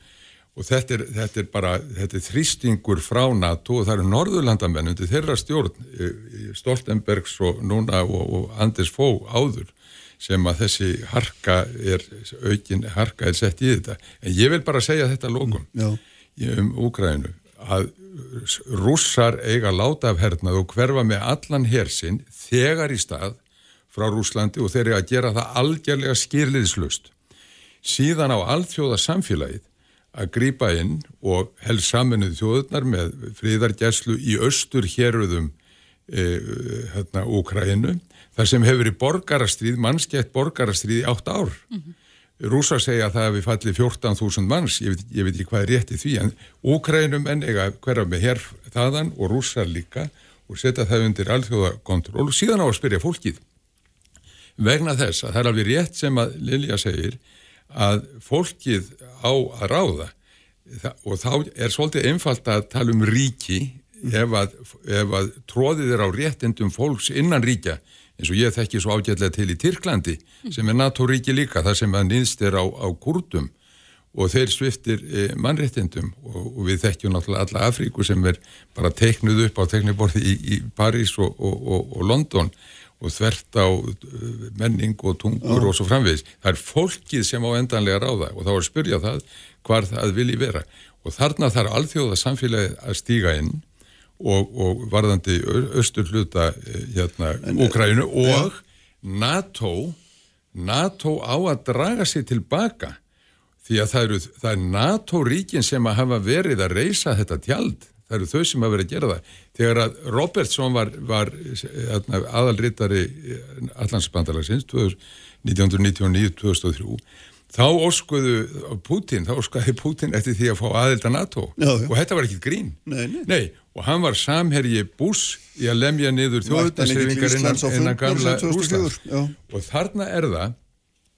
og þetta er, þetta er bara þetta er þrýstingur frá NATO og það eru norðurlandamenn undir þeirra stjórn eh, Stoltenbergs og núna og, og Anders Fogh áður sem að þessi harka er aukin harka er sett í þetta en ég vil bara segja þetta lókum já. um Úgrænu að rússar eiga láta af hernað og hverfa með allan hersinn þegar í stað frá Rúslandi og þeir eru að gera það algjörlega skýrliðslust. Síðan á alþjóða samfélagið að grípa inn og helst saminuð þjóðurnar með fríðargæslu í austur héröðum e, hérna, Úkrænu þar sem hefur í borgarastríð, mannskeitt borgarastríð í átt ár. Rúsa segja að það hefði fallið 14.000 manns, ég veit, ég veit ekki hvað er rétt í því, en Úkrænum en eiga hverja með hér þaðan og rússar líka og setja það undir alþjóðakontról og síðan á að spyrja fólkið. Vegna þess að það er alveg rétt sem að Lilja segir að fólkið á að ráða. Og þá er svolítið einfalt að tala um ríki ef að, ef að tróðið er á réttindum fólks innan ríkja eins og ég þekki svo ágætlega til í Tyrklandi sem er NATO-ríki líka þar sem að nýðst er á, á kurdum og þeir sviftir e, mannréttindum. Og, og við þekkjum náttúrulega alla Afríku sem er bara teiknuð upp á teikniborði í, í París og, og, og London. og þvert á uh, menning og tungur Já. og svo framvegis. Það er fólkið sem á endanlega ráða og þá er að spyrja það hvar það vilji vera. Og þarna þarf alþjóða samfélagið að stíga inn og, og varðandi austur hluta eh, hérna Úkrænu og NATO NATO á að draga sig tilbaka því að það, eru, það er NATO-ríkin sem að hafa verið að reysa þetta tjald það eru þau sem að vera að gera það þegar að Robertson var, var aðalritari Allandsbandalagsins 1999-2003 þá óskuðu Putin, þá óskuði Putin eftir því að fá aðelda NATO Já, já. og þetta var ekki grín Nei, nei. og hann var samherji Bush í að lemja niður þjóðutarsreifingar innan, innan gamla 2004, Rúslands já. og þarna er það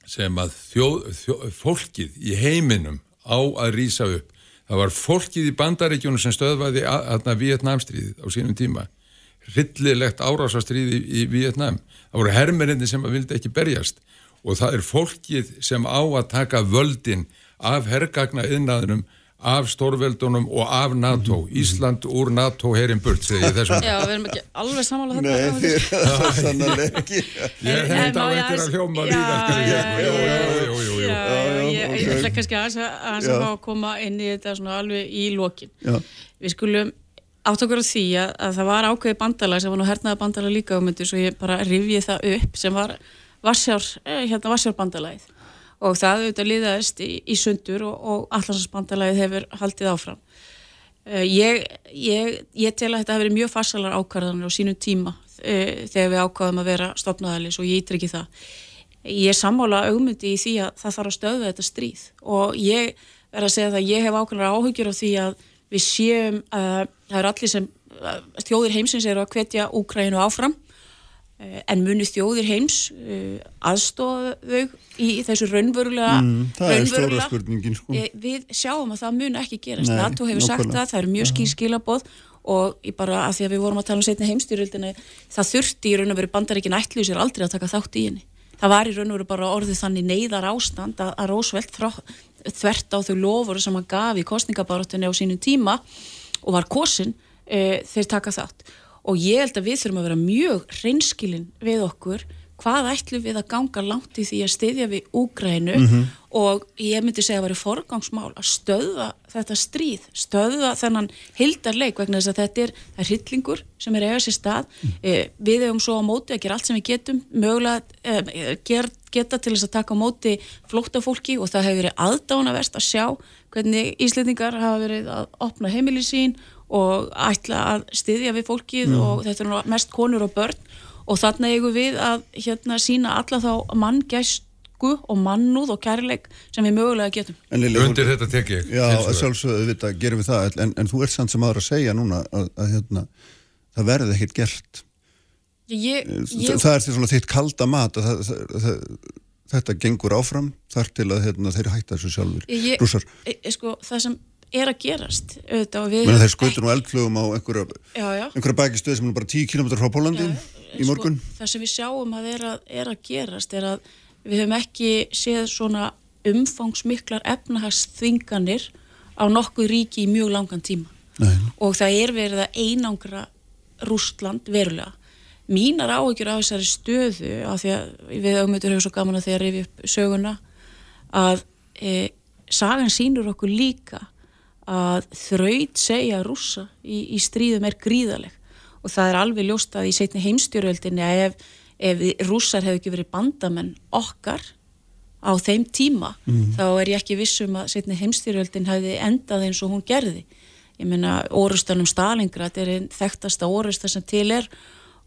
sem að þjóð, þjóð, fólkið í heiminum á að rýsa upp það var fólkið í bandaríkjunum sem stöðvaði aðna Vietnamstríðið á sínum tíma. Hryllilegt árásastríð í, Vietnam það voru hermerinni sem vildi ekki berjast. Og það er fólkið sem á að taka völdin af hergagna yðnaðunum af stórveldunum og af NATO. Ísland úr NATO herin burt segi ég þessum Já, við erum ekki alveg samála Nei, þetta þið er það <laughs> sannlega ekki Ég þetta á eftir að hljóma líka ég, ætla kannski að, Já. að að koma inn í þetta svona alveg í lokin. Já, Við skulum átt okkur á því að, að það var ákveði bandalag sem var nú hernaða bandalag líka svo ég bara rifji það upp sem var Vassjár, Vassjárbandalagið og það auðvitað liðaðist í, í sundur og, og allarsvarsbandalagið hefur haldið áfram. Uh, ég, ég, ég tel að þetta hefur verið mjög farsalar ákvarðanir á sínum tíma uh, þegar við ákvaðum að vera stopnaðalis og ég ítrykki það. Ég sammála augmyndi í því að það þarf að stöðu þetta stríð og ég verð að segja það að ég hef ákveðnar áhugjur á því að við séum, uh, það eru allir sem þjóðir heimsins eru að hvetja Úkrænu áfram en muni þjóðir heims aðstofa þau í þessu raunverulega, mm, það er stóra spurningin sko. Eh, við sjáum að það mun ekki gerast. Nei, NATO hefur sagt það, það eru mjög skýr skilaboð og ég bara að því að við vorum að tala um setni heimstyrjöldinni, það þurfti í raun og veru bandaríkin ætlu sér aldrei að taka þátt í henni. Það var í raun og veru bara orðið þannig neyðar ástand að, að Rósveld þvert á þau lofur sem hann gaf í kostningabaróttunni á sínum tíma og var kosin e, þeir taka þátt og ég held að við þurfum að vera mjög reynskilin við okkur. Hvað ætlum við að ganga langt í því að styðja við Úgrænu og ég myndi segja að væri forgangsmál að stöðva þetta stríð, stöðva þennan hildarleik vegna þess að þetta er, er hillingur sem er eiga sér stað. Eh, við hefum svo á móti að gera allt sem við getum mögulega eh, ger, geta til þess að taka á móti flóttafólki og það hefur verið aðdánaverst að sjá hvernig Íslendingar hafa verið að opna heimili sín og ætla að styðja við fólkið og þetta er mest konur og börn. Og þarna eigum við að hérna sína alla þá manngæsku og mannúð og kærleik sem við mögulega getum. En Lilja, Undir þetta tek ég Já, sjálfsögðu við gerum við það en, en þú ert samt sem aðra að segja núna að, að hérna, það verði ekkert gert. Ég, Þa- ég, það er því svona þitt kalda mat að það, það, það, þetta gengur áfram þar til að hérna, þeir hætta þessu sjálfur ég, rússar, e, e, sko, það sem er að gerast auðvitað og við menn þeir skutur nú eldflugum á einhverja, já, já, einhverja bækistöð sem er bara 10 km frá Pólandi í morgun. sko, það sem við sjáum að er að, er að gerast er að við höfum ekki séð svona umfangsmiklar efnahagsþvinganir á nokkuð ríki í mjög langan tíma. Nei. og það er verið að einangra Rústland verulega. Mínar áhyggjur á þessari stöðu af því að við auðvitað höfum svo gaman að rifja upp söguna að e, sagan sínur okkur líka að þraut segja rússa í, í stríðum er gríðaleg og það er alveg ljóst að í setni heimstjóröldinni að ef, ef rússar hefur ekki verið bandamenn okkar á þeim tíma þá er ég ekki vissum að setni heimstjóröldin hefði endað eins og hún gerði. Ég meina orustan um Stalingrad er einn þekktasta orusta sem til er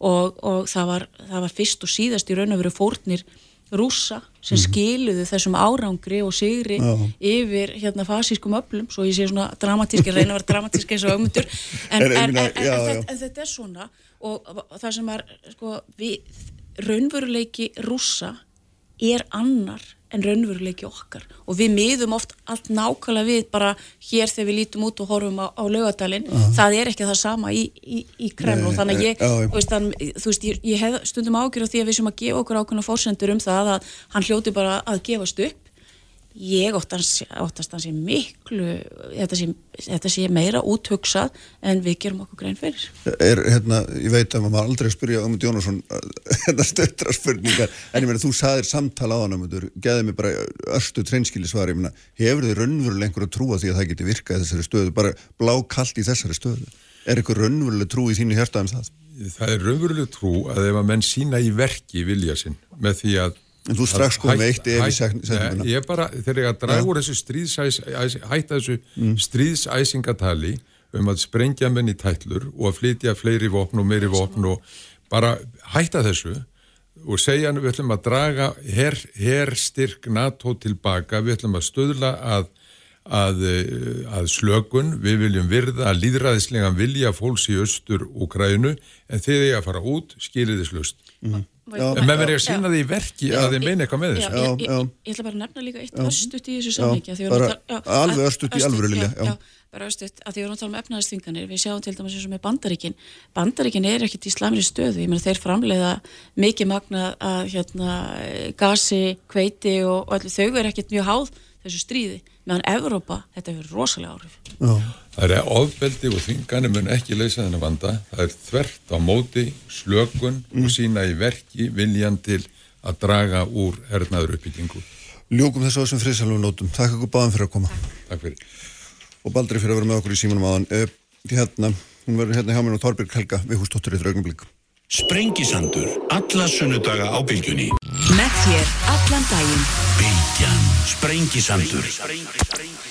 og, og það, var, það var fyrst og síðast í raun og veru fórnir rússa sem skiluðu þessum árangri og sigri Já. yfir hérna fasískum öflum svo ég sé svona dramatíski, reyna að vera dramatíski eins og augmundur <laughs> en, En, en, ég en, þetta er svona og það sem er sko, við, raunveruleiki rússa er annar en raunveruleiki okkar. Og við miðum oft allt nákvæmlega við bara hér þegar við lítum út og horfum á, á laugadalinn, það er ekki það sama í, í, í Kreml. Og þannig að ég, já. þú veist, þann, þú veist ég, ég hef stundum ágjör á því að við sem að gefa okkur ákveðna fórsendur um það að hann hljóti bara að gefast upp ég óttast, óttast hans sé miklu þetta sé, þetta sé meira úthugsað en við gerum okkur grein fyrir. Er, hérna, ég veit að maður aldrei spyrja Ömund Jónasson <laughs> hérna stöttra spurningar en ég meina þú saðir samtala á hann Ömundur geði mig bara ég meina, hefur þið raunverulega einhver að trúa því að það geti virkað í þessari stöðu, bara blákallt í þessari stöðu, er eitthvað raunverulega trú í þínu hjarta um það? Það er raunveruleg trú að ef að menn sína í verki vilja sinn með því að En þú strax kom eitt ef hætt- setninguna. Nei, Ég bara, þegar ég að draga úr þessu stríðsæs, æs- hætta þessu Mm. stríðsæsingatali um að sprengja menn í tætlur og að flytja fleiri vopn og meiri vopn og bara hætta þessu og segja við ætlum að draga her, herstyrk NATO tilbaka, við ætlum að stöðla að, að, eh, að slökun, við viljum virða að líðræðislega vilja fólks í austur Úkrænu en þið er að fara út skiliðislust. Mm. En með er að sína því í verki Já. að þið meina eitthvað með Já, þessu. ég, ég, já. ég, ég ætla bara að nefna líka eitt Já. örstutt í þessu Já, samhengi bara alveg örstutt í alvöru, Lilja, já. já, bara örstutt, að því við erum að tala um efnaðarsþinganir við sjáum til dæmis eins og með bandaríkin bandaríkin er ekkit í slæmri stöðu ég meina þeir framleiða mikið magna að hérna, gasi kveiti og, og allir þau er ekkit mjög háð þessu stríði, meðan Evrópa þetta hefur rosalega áhrif Já, Það er ofbeldi og þingani mun ekki leysa þennan vanda. Það er þvert á móti, slökun og sína í verki viljan til að draga úr hernaður uppbyggingu. ljúkum þessu friðsælum nótum. Takk ykkur báðum fyrir að koma. Takk fyrir. Og Baldri fyrir að vera með okkur í símanum áðan. Uh, hérna, hún verður hérna hjá mér og Þorbjörg Helga við hústóttur í þraugnumblík. Sprengisandur, alla sunnudaga á bylgjunni. Með þér allan daginn. Bylgjan, sprengisandur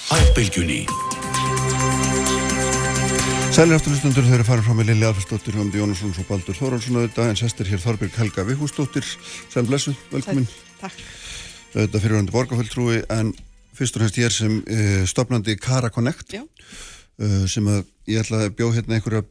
á bylgjunni. Sælir afturlustundur þau eru farin frá með Lili Alfersdóttir, Hjóndi Jónasson og Baldur Þóraldsson auðvitað en sestir hér Þorbjörg Helga Vihúsdóttir Sæl blessu, velkomin Takk. auðvitað fyrirvændi borgarfjöldtrúi en fyrst og fremst ég er sem uh, stopnandi Kara Connect Já. uh, sem að ég ætla að bjó hérna einhverja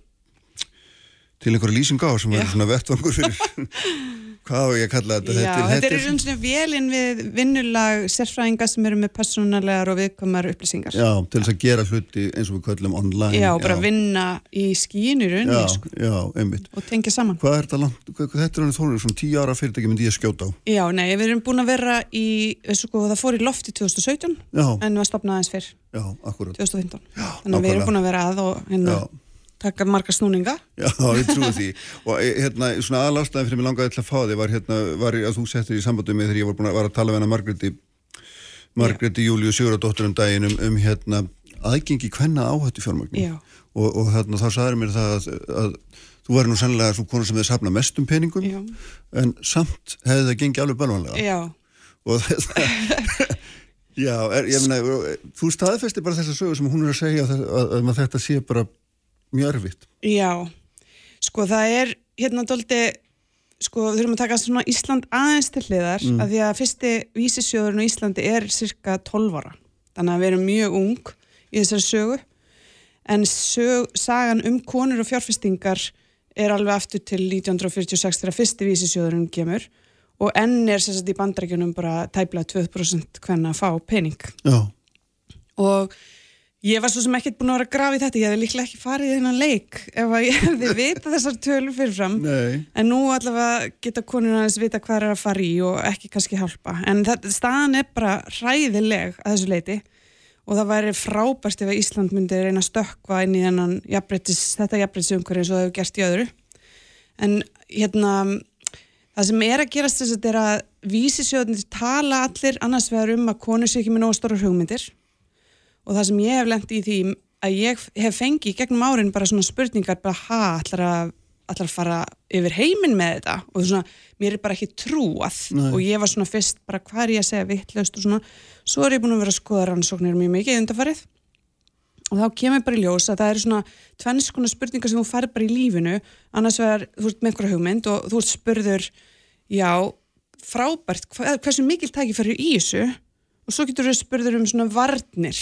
til einhverja lýsinga á sem Já. verður svona vettvangur fyrir <laughs> hvað á ég að kalla þetta Já, þetta er eins og vélinn við vinnulag sérfræðinga sem eru með personalegar og viðkomar upplýsingar. Já, til þess að gera hluti eins og við köllum online Já, bara vinna í skínu Já, rauninni sko, já, einmitt og tengja saman. Hvað er þetta langt, hvað, þetta er hann þónur, svona tíu ára fyrirtæki myndi ég skjóta á Já, nei, við erum búin að vera í, sko, það fór í loft í 2017 Já. en var stopnað aðeins fyrr, Já, akkurat 2015. Já, Þannig að við erum nákvæmlega. búin að vera að og hérna, Já. Taka marga snúninga. Já, ég trúi því og e, hérna, svona aðlástaðin fyrir mig langaði til að fá þig var hérna, var að þú settir í sambandi með þegar ég var var að tala við hana Margréti Margréti Júliu Sigurðardóttur um daginn um, um hérna aðgengi hvenna áhættu fjármagni Já. og, og hérna þá sagður mér það að, að þú væri nú sennilega svo konu sem þið safna mestum peningum Já. en samt hefði það gengið alveg bölvanlega Já, og þetta <laughs> já, er, ég meina þú staðfesti bara þessa sögu sem hún er að segja að, að, að þetta sé bara mjög erfitt. Já, sko það er hérna doldi, sko við þurfum að taka svona Ísland aðeins til hliðar Mm. að því að fyrsti vísisjóðurinn á Íslandi er cirka 12 ára, þannig að við erum mjög ung í þessari sögu. En sög, sagan um konur og fjárfestingar er alveg aftur til 1946 þegar fyrsti vísisjóðurinn kemur. Og enn er sagt í bandarækjunum bara tæplega 2% hvenna að fá pening. Já, og ég var svo sem ekkert búin að vera að grafa í þetta, ég hefði líklega ekki farið í þennan leik ef að ég <laughs> hefði vita þessar tölur fyrirfram nei. En nú allavega geta konur aðeins vita hvað er að fara í og ekki kannski hjálpa. En þetta, staðan er bara hræðileg að þessu leiti og það væri frábært ef að Ísland myndi reyna að stökkva inn í þennan jafnbrettis, þetta jafnbrettisumhverju eins og það hefur gert í öðru. En hérna það sem er að gerast þess að þetta er að vísisjóðnir tala allir annars vegar um að konur sé ekki með nógu stórar hugmyndir og það sem ég hef lent í því að ég hef fengið gegnum árin bara svona spurningar bara ha, allar að, allar að fara yfir heiminn með þetta? Og svona, mér er bara ekki trúað. Nei. og ég var svona fyrst bara hvað er ég að segja vittlust og svona, svo er ég búin að vera að skoða rannsóknir mjög mikið undarfarið og þá kemur bara í ljós að það eru svona tvenns konar spurningar sem þú færð bara í lífinu. Annars vegar, þú með einhverja hugmynd og þú spurður, já frábært, hva, hversu mikil tækifæri í þessu og svo getur þú spurður um svona varnir.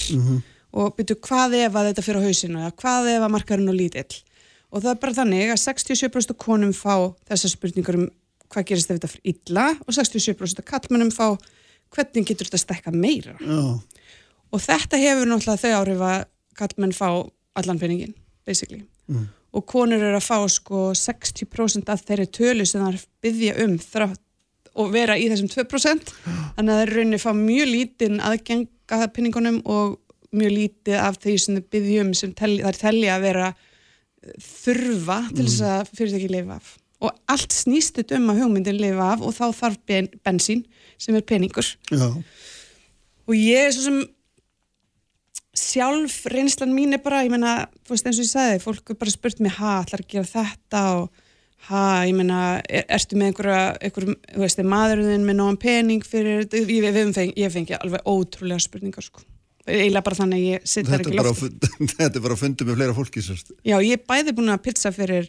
Og byrju hvað ef að þetta fyrir á hausinu eða hvað ef að markarinn og lítill? Og það er bara þannig að 67% af konum fá þessar spurningar um hvað gerist ef þetta fyrir illa og 67% af kallmennum fá hvernig getur þetta stekka meira. Já, og þetta hefur náttúrulega þau áhrif að kallmenn fá allan peningin basically. Og konur eru að fá sko 60% af þeirri tölu sem það er byggja um þrátt og vera í þessum 2% þannig að það er rauninni fá mjög lítinn aðgenga penningunum og mjög lítið af því sem þau byggja um sem telli, það er telli að vera eh, þurfa til þess að fyrirtæki lifa af. Og allt snýst þetta um að hugmyndin lifa af og þá þarf ben, bensín sem er peningur. Já, og ég er svo sem sjálf reynslan mín er bara, ég meina, þú veist eins og ég sagði, fólk er bara spurt mig, ha, ætlar að gera þetta? Og ha, ég meina, er, ertu með einhverja, einhverjum, þú veist, er maðurinn með nógan pening fyrir, ég, ég, ég, fengi, ég fengi alveg ótrúlega spurningar, sko. eiginlega bara þannig að ég sitt þar Þetta ekki bara, á loft fund- þetta er bara að fundi <laughs> með fleira fólki sérst. Já, ég er bæði búin að pizza fyrir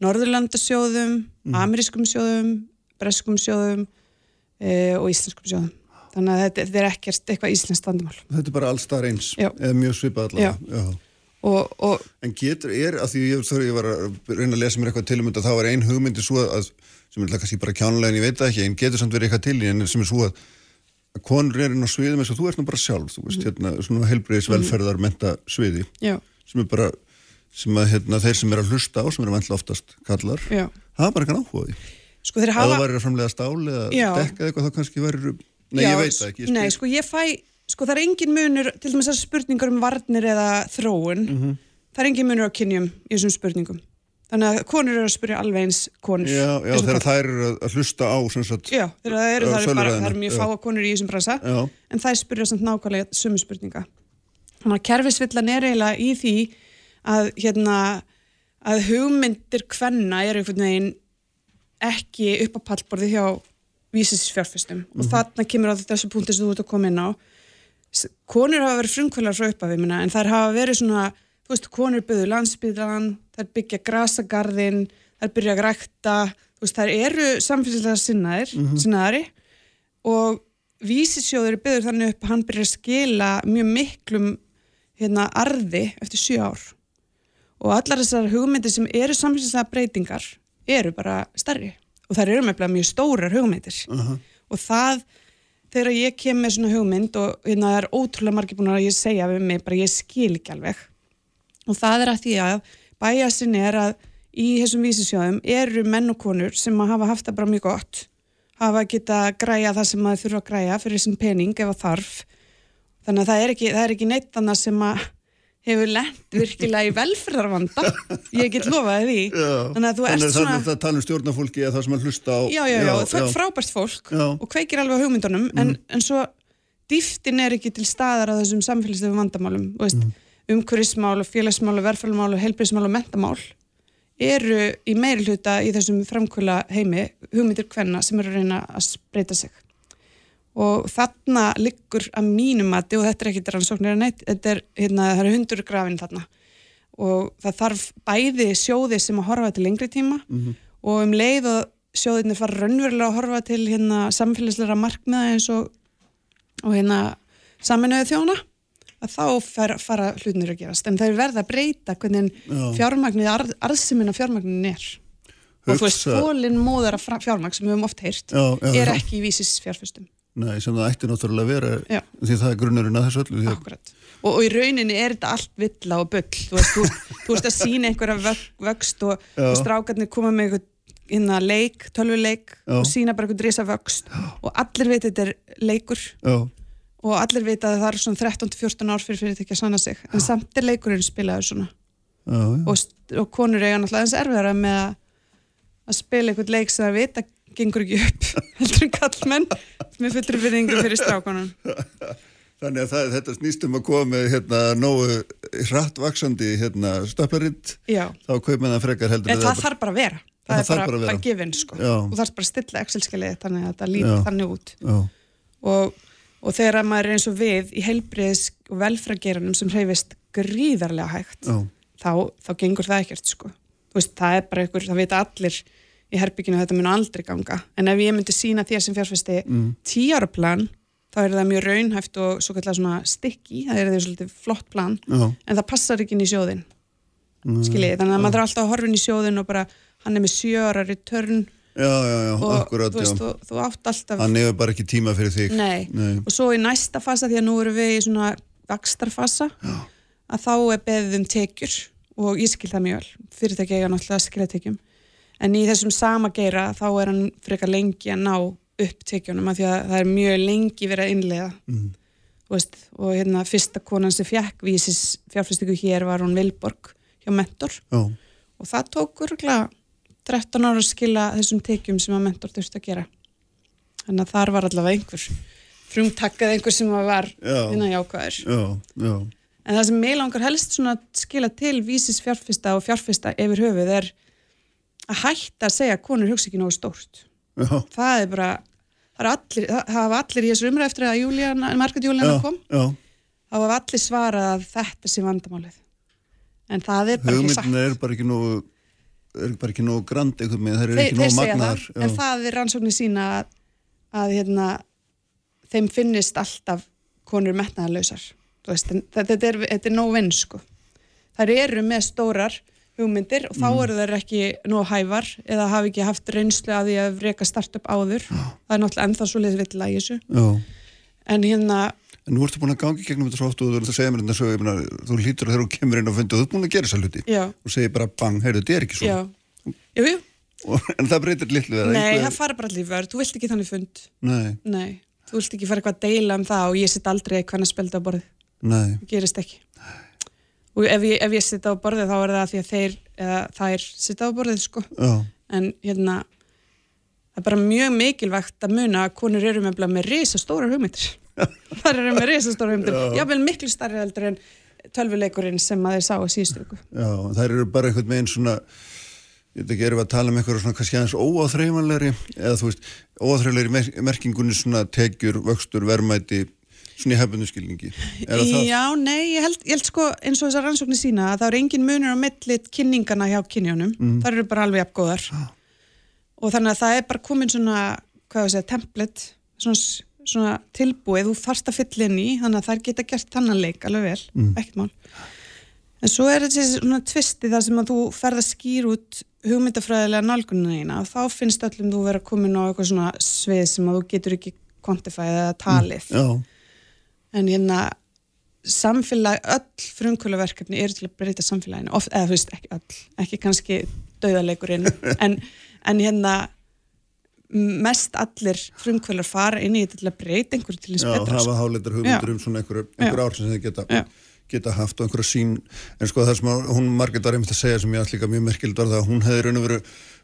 Norðurlandasjóðum, Mhm. amerískum sjóðum, breskum sjóðum e, og íslenskum sjóðum. Þannig að þetta, þetta er ekkert eitthvað íslenskt vandamál. Þetta er bara allstar eins eða mjög svipað allavega Já. Og, og, En getur, er, að því ég, þegar ég var að reyna að lesa mér eitthvað til um þetta þá var ein hugmyndi svo að, sem er kannski bara kjánulega en ég veit það ekki, en getur samt verið eitthvað til í en sem er svo að, að konur er inn á sviðum eins og þú ert nú bara sjálf, þú veist, hérna, svona helbriðis velferðar menta sviði já, sem er bara, sem að hérna, þeir sem er að hlusta á, sem eru vantla oftast kallar, já. hafa bara eitthvað áhuga á því. Sko hafa... það væri að framlega stál eða dekka eitthvað þá kannski væri, nei Já, ég veit það ekki, Nei, sko ég fæ, sko það er engin munur, til dæmis þessar spurningar um varnir eða þróun, Mhm. það er engin munur á kynjum í þessum spurningum. Þannig að konur eru að spyrja alveg eins konur. Já, já þegar þær eru að- að hlusta á, sem sagt, Já, þegar það eru, það eru, bara, það eru mjög já. fáa konur í þessum bransa Já. en það er spyrjað samt nákvæmlega sömu spurninga. Þannig að kerfisvillan er eiginlega í því að, hérna, að hugmyndir kvenna eru einhvern veginn ekki upp á pallborði hjá vísisfjárfestum og þarna kemur á þessu punkti sem þú ert að koma inn á konur hafa verið frumkvölar frá upphafi minna, en þær hafa verið svona þú veist, konur byggðu landsbyðlan þær byggja grasagarðin þær byrja að rækta þú veist, þær eru samfélagslega sinnaðir Mhm. sinnaðari og vísisjóður er byggður þannig upp að hann byrja að skila mjög miklum hérna arði eftir sjö ár. Og allar þessar hugmyndir sem eru samfélagslega breytingar eru bara stærri og þær eru með mjög stórar hugmyndir. Og það þegar ég kem með svona hugmynd og hérna er ótrúlega margir búin að ég segja við mig bara ég skil ekki alveg. Og það er að því að bæjasin er að í þessum vísisjóðum eru menn og konur sem að hafa haft það bara mjög gott hafa geta græja það sem maður þurfa að græja fyrir þessum pening ef að þarf. Þannig að það er ekki, það er ekki neitt þannig sem að hefur lent virkilega í velferðarvanda. Ég get lofaði því. Já. þannig að þú ert svona það tala um stjórnafólki eða það sem að hlusta á já, já, já, já, frábært fólk Já. og kveikir alveg á hugmyndunum en, en svo dýftin er ekki til staðar á þessum samfélagslegu vandamálum veist, umhverfismál og félagsmál og verðfælumál og helbriðsmál og mentamál eru í meiri hluta í þessum framkvöla heimi hugmyndir hvenna sem eru að reyna að breyta sig og þarna liggur að mínum og þetta er ekki rannsóknir að neitt þetta er, hérna, eru hundur grafin þarna. Og það þarf bæði sjóði sem að horfa til lengri tíma og um leið og sjóðinni fara raunverulega að horfa til hérna samfélagslega markmiða eins og, og hérna saminuðu þjóna að þá fara, fara hlutinir að gerast. En það er verða að breyta hvernig Já. fjármagnið, arð, arðsiminn af fjármagnin er. Og þú veist, Hugsa- fólinn móðara fjármagn sem við höfum oft heyrt Já, já, er já. ekki í vísis fjárfestum Nei, sem það ætti náttúrulega að vera Já. því það er grunnurinn að þessu öllu að, Akkurat. Og, og í rauninni er þetta allt villa og bull. Þú veist, þú, þú veist að sína einhverja vöxt og, og strákarnir koma með einhvern innan leik, tölvuleik og sína bara einhvern risa vöxt. Og allir veit þetta er leikur. Já, og allir veit að það er svona 13-14 ár fyrir fyrirtæki að sanna sig. En samt er leikurinn spilaður svona. Já, og, og konur eiga náttúrulega eins erfiðara með að, að spila einhvern leik sem það vita gengur ekki upp <laughs> heldur en kallmenn með fullri fyrringu fyrir strákonum Þannig að það, þetta snýst um að koma með hérna, nógu hratt vaksandi hérna, stöplaritt, Já. þá kaupið það frekar heldur En en það þarf bara að vera. Það, Það er bara, bara að bara gefin, sko. Já. Og það er bara að stilla Excel-skjalið þannig að lítur Já. þannig út. Og, og þegar að maður er eins og við í heilbriðis og velfrageranum sem hreyfist gríðarlega hægt, þá, þá gengur það ekkert, sko. Veist, það er bara einhver, það vita allir í herbygginu að þetta mun aldrei ganga. En ef ég myndi sína þér sem fjárfesti mm. tíara plan, þá er það mjög raunhæft og svo kallar svona stikki, það er því svolítið flott plan, já, en það passar ekki inn í sjóðin skiljið, þannig að maður er alltaf að horfa inn í sjóðin og bara, hann er með sjöra return já, já, já, og akkurat, þú, veist, já. þú, þú átt alltaf Hann hefur bara ekki tíma fyrir þig. nei. Nei. og svo í næsta fasa, því að nú erum við í svona vakstarfasa, að þá er beðið um tekjur og ég skil það mjög vel, fyrirtæki eiga náttúrulega að skilja tekjum en í þessum sama geira þá er hann frekar lengi að ná upp tekjunum af því að það er mjög lengi verið að innlega Mm. Veist, og hérna fyrsta konan sem fjekk vísis fjárfæstingu hér var hún Vilborg hjá Mentor. Já, og það tók örgulega 13 ára að skila þessum tekjum sem að Mentor þurfti að gera. Þannig að þar var allavega einhver frumtakkað einhver sem var innan jákvæður. Já, já, en það sem mig langar helst skila til vísis fjárfesta og fjárfesta yfir höfuð er að hætta að segja að konur hugsa ekki nógu stórt. Já, það er bara það, er allir, það hafa allir í þessu umræð eftir að já, kom. já, þá hafa allir svarað að þetta sé vandamálið. En það er bara ekki sagt hugmyndina er bara ekki nógu er bara ekki nógu grand einhvern veginn, það er þeir, ekki nógu magnaðar það, en það er rannsóknir sína að, að hérna, þeim finnist alltaf konur metnaðarlausar. Þetta er, þetta er nóg vinn sko. þær eru með stórar hugmyndir og þá Mm. eru þær ekki nóg hævar eða hafi ekki haft reynslu að því að reyka startup áður. Það er náttúrulega ennþá svo liðið vill að þessu. Já. en hérna En nú ertu búin að gangi gegnum þetta svo oft og þú að segja mér þetta svo, ég meina, þú að þegar þú kemur inn og fundir, þú ert búin að gera þessa hluti. Já. og segir bara bang, heyrðu, þetta er ekki já, svona. jú, jú, Og, en það breytir litlu nei, einhver- það fara bara vörð þú vilt ekki þannig fund. Nei, nei, þú vilt ekki fara eitthvað að deila um það og ég sitt aldrei hvernig spelda á borðið. Nei, gerist ekki og ef ég, ef ég sitta á borðið þá er það því að þeir eða þær sitta á borðið sko. Já, en hérna það er bara mjög mikilvægt að muna að konur eru með, með risa stóra hugmyndir. <laughs> Þar eru með risa stóra hugmyndir. Já. jável miklu starri heldur en tölvuleikurinn sem að þeir sá að síðustu viku. Já, þær eru bara einhvern veginn svona, ég veit ekki, erum við að tala um eitthvað svona kannski aðeins óáþreifanlegri eða þú veist, óáþreifanlegri mer merkingunni svona tekjur, vöxtur, verðmæti, svona í hefðunum skilningi. Það það? Já, nei, ég held, ég held sko eins og þessar rannsóknir sína að það eru engin munur á millit kynningana hjá kynjónum, Mm. það eru bara alveg jafngóðar og þannig að það er bara komin svona, hvað ég segja, template svona, svona tilbúið, að fylla inn í, þannig að þær geta gert þannan leik alveg vel, Mm. ekkert mál en svo er þessi svona tvisti þar sem að þú ferð að skýr út hugmyndafræðilega nálgunina eina og þá finnst öllum þú vera komin á eitthvað svona svið sem að þú getur ekki kvantifæðið eða talið Já, en hérna samfélag, öll frumkvöluverkefni eru til að breyta samfélaginu Oft, eða þú veist, ekki öll, ekki kannski dauðaleikurinn, <laughs> en, en hérna mest allir frumkvölar fara inn í þetta til að breyta einhverju til þess já, betra hafa sko. háleitar hugmyndur Já. um svona einhver, einhver Já. ár sem þið geta, Já. geta haft og einhverja sín, en sko það sem að, hún Margrét var einmitt að segja sem ég allir líka mjög merkild var það að hún hefði raun og veru,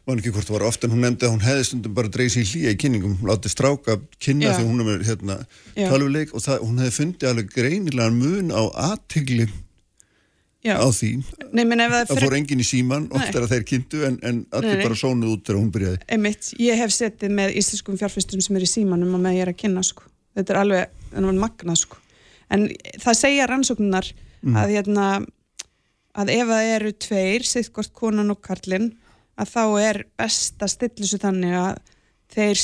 var ekki hvort það var oft en hún nefndi að hún hefði stundum bara dreigð sér hlýja í kynningum, látið stráka kynna þegar hún er með hérna Já. tölvuleik og það, hún hefði fundið alveg greinilegan mun á aðtegli á því Nei, það það fór enginn í síman, oft Nei. er að þeir kynntu en, en allir Nei, bara sónuð út þegar hún byrjaði Einmitt, ég hef setið með íslenskum fjárfyrstum sem er í símanum og með ég er að kynna sko. þetta er alveg, magnað sko. en það segja rannsóknar Mm. að hérna að ef það eru tveir, að þá er best að stillu svo þannig að þeir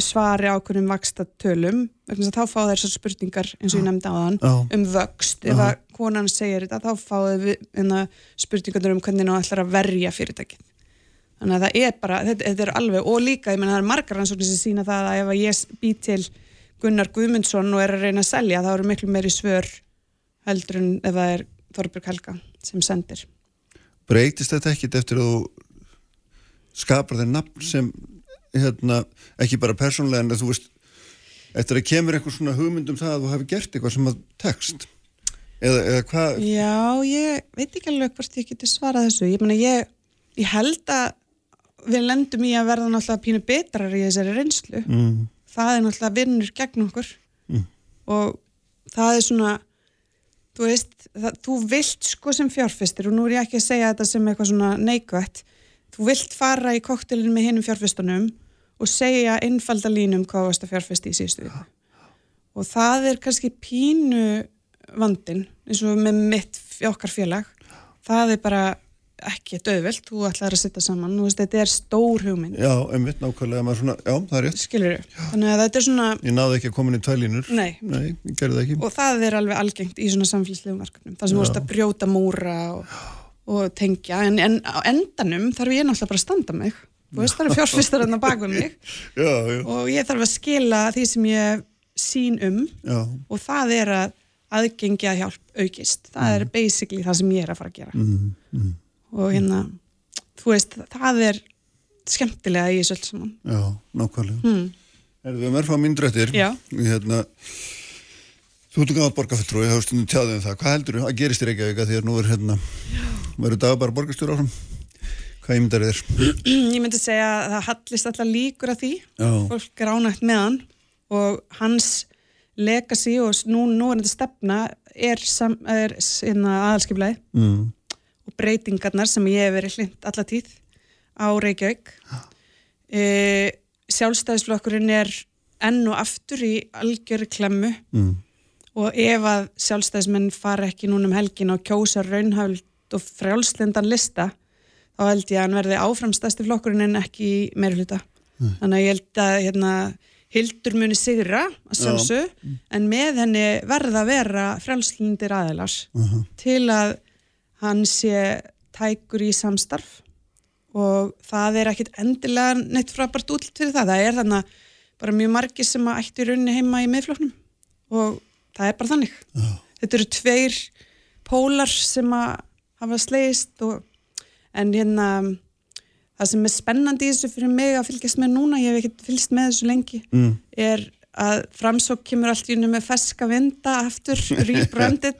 svari ákveðnum vaksta tölum, vegna þess að þá fá þær svo spurningar eins og ég nefndi á þann Já. um vöxt, ef að konan segir þetta þá fá þau spurningar um hvernig hún ætlar að verja fyrirtækið. Þannig að það er bara, þetta, þetta er alveg og líka, ég menna það er margar rannsóknir sem sína það að ef að ég bý til Gunnar Guðmundsson og er að reyna að selja þá eru miklu meiri svör heldur en ef það er Þorbjörg Helga sem sendir. Breytist þetta ekkit eftir að þú skapar þeir nafn sem hérna, ekki bara persónlega en þú veist eftir að kemur einhver svona hugmynd um það að þú hafi gert eitthvað sem að text eða, eða hvað Já, ég veit ekki alveg hvort ég geti svarað þessu. Ég menna ég, ég held að við lendum í að verða náttúrulega pínu betrar í þessari reynslu. Mm, það er náttúrulega vinnur gegn okkur. Mm. og það er svona þú veist, það, þú vilt sko sem fjárfestir og nú er ég ekki að segja þetta sem eitthvað svona neikvætt þú vilt fara í koktelin með hinnum fjárfestunum og segja einfalda línum hvað varst að fjárfesti í síðustu viku. Og það er kannski pínu vandin eins og með mitt okkar félag. Það er bara ekki döðvelt, þú ætlar að sitta saman. Veist, þetta er stór hugmynd. Já, einmitt nákvæmlega. Svona, já, það er rétt. Þannig að þetta er svona ég náði ekki að koma inn í tvælínur Nei. Nei, það ekki. Og það er alveg algengt í svona samfélagslegum verkefnum. Þar sem þú veist að brjóta múra og, og tengja, en, en á endanum þarf ég náttúrulega bara að standa mig. Þú veist það eru fjárfistar hann að baka mig. <laughs> Já, já, og ég þarf að skila því sem ég sín um. Já, og það er að aðgengi að hjálp aukist. Það er basically það sem ég er að fara að gera. Mm, mm, og hérna, þú veist, það er skemmtilega í þessu öll saman. Já, nákvæmlega. Hmm. Erum við mörg fá myndur eftir. Já. hérna, Þú ert gátt borgarfulltrúi, það er stundum tjáðið um það. Hvað heldur þú að gerist í Reykjavík að því að nú er hérna, verður dagar bara borgarstjóra áfram? Hvað ímyndar þér? ég myndi segja að það hallist alltaf líkur að því Já. fólk er ánægt með hann og hans legacy og nú, nú er þetta stefna er, sam, er aðalskiplega Mm. og breytingarnar sem ég hef verið hlind alla tíð á Reykjavík e, sjálfstæðisflokkurinn er enn og aftur í algjöru klemmu Mm. Og ef að sjálfstæðismenn fara ekki núna um helgin og kjósa raunhæld og frjálslindan lista þá held ég að hann verði áframstæsti flokkurinn en ekki meirfluta þannig að ég held að hérna, Hildur muni sigra að sjálfsög en með henni verða að vera frjálslindir aðilars til að hann sé tækur í samstarf. Og það er ekkit endilega neitt frábært útlitt fyrir það. Það er þannig bara mjög margir sem að ættu í rauninni heima í miðfloknum og það er bara þannig. Já. Þetta eru tveir pólar sem að hafa slegist og en hérna það sem er spennandi í þessu fyrir mig að fylgjast með núna, ég hef ekkert fylgst með þessu lengi, Mm. er að framsók kemur allt í unni með feska vinda aftur, rebranded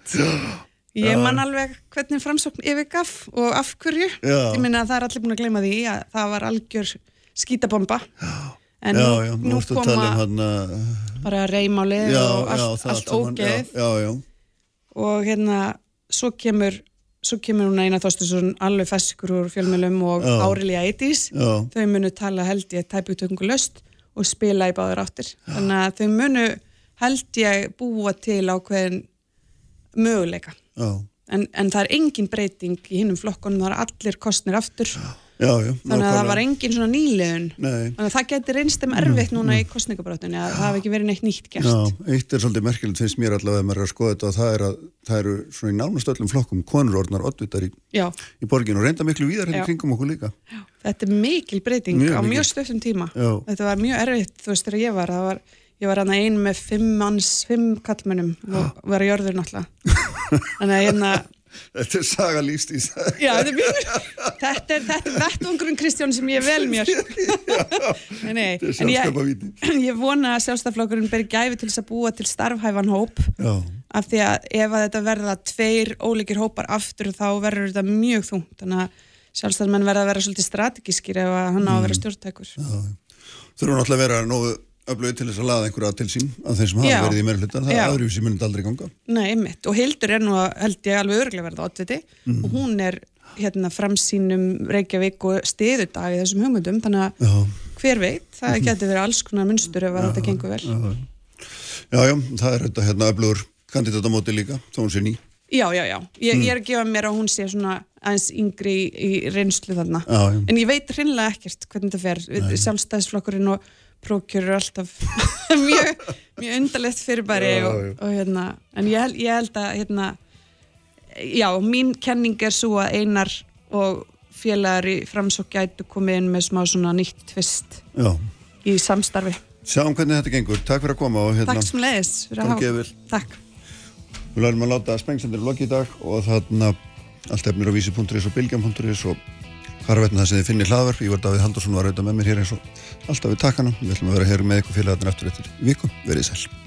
<gasps> ég man alveg hvernig framsókn yfirgaf og af hverju Já. ég minna að það er allir búin að gleyma því að það var algjör skítabomba en já, nú, já, nú að koma um hann að bara reymálið og allt, allt ógeð já, og hérna svo kemur svo kemur hún eina þóstusson alveg feskur úr fjölmjölum og. Árilja Eitís þau munu tala held ég tæputökungu löst og spila í báður áttir. Þannig að þau munu held ég búa til ákveðin möguleika. En, en það er engin breyting í hinnum flokkunum, það er allir kostnir aftur. Já, já þannig að það var engin svona nýliðun. Nei. þannig að það getur reynst þeim erfitt núna í kostningabrátunni að það hafi ekki verið neitt nýtt gert. Já, eitt er svolítið merkilegt finnst mér allavega að maður er að skoða þetta og það er að það eru svona í nánast öllum flokkum konur orðnar oddvitar í, Já, í borginu og reynda miklu víðar hérna Já. í kringum okkur líka. Þetta er mikil breyting Mjög á mjög stöfum tíma. Já. þetta var mjög erfitt, þú veist þegar ég var, var ég var hann ein með fimm manns, fimm Þetta er saga það Já, þetta er mjög, þetta er, er vettvangurinn Kristján sem ég vel mér. <laughs> nei, nei, Þetta er en ég, <clears throat> ég vona að sjálfstaflokkurinn beri gæfi til þess að búa til starfhæfan hóp. Já, af því að ef að þetta verða tveir ólíkir hópar aftur þá verður þetta mjög þungt. Þannig að sjálfstafmenn verða að vera svolítið strategískir ef að hann á að vera stjórntækur. þurfum náttúrulega að vera nógu öflögu til þess að laða einhverja til sín að þeim sem hafa Já. verið í meira hluta það Já. er öðru sem myndi aldrei ganga Nei, einmitt. Og Hildur er nú að held ég alveg örglega verða oddviti og hún er hérna framsýnum Reykjavík og stiðudag í þessum hugmyndum þannig að Já, hver veit, það getur verið alls konar munstur ef að þetta gengur vel. já, já það er þetta hérna öflugur kandidatamóti líka, þó hún sé ný Já, já, já. Ég, ég er að gefa mér að hún sé svona aðeins yngri í, í reynslu þarna. Já, já. En ég veit hreinlega ekkert hvernig þetta fer. Sjálfstæðisflokkurinn og prókjur eru alltaf <laughs> mjög, mjög undarlegt fyrirbæri Já, og, já. og hérna, en ég, held- ég held að hérna, já, mín kenning er svo að einar og félagar í framsók gætu komið inn með smá svona nýtt tvist í samstarfi. sjáum hvernig þetta gengur Takk fyrir að koma og hérna Takk sem leiðis fyrir að hafa. Takk. Við lærum að láta sprengsendur loki í dag og þarna allt efnir á vísi.is og bylgjum.is og hvarvetna það sem þið finnir hlaðverf Ívar Davíð Haldursson var auðvitað með mér hér eins og alltaf við takkana við ætlum að vera hér með ykkur félagarnir eftir eftir viku, verið sæl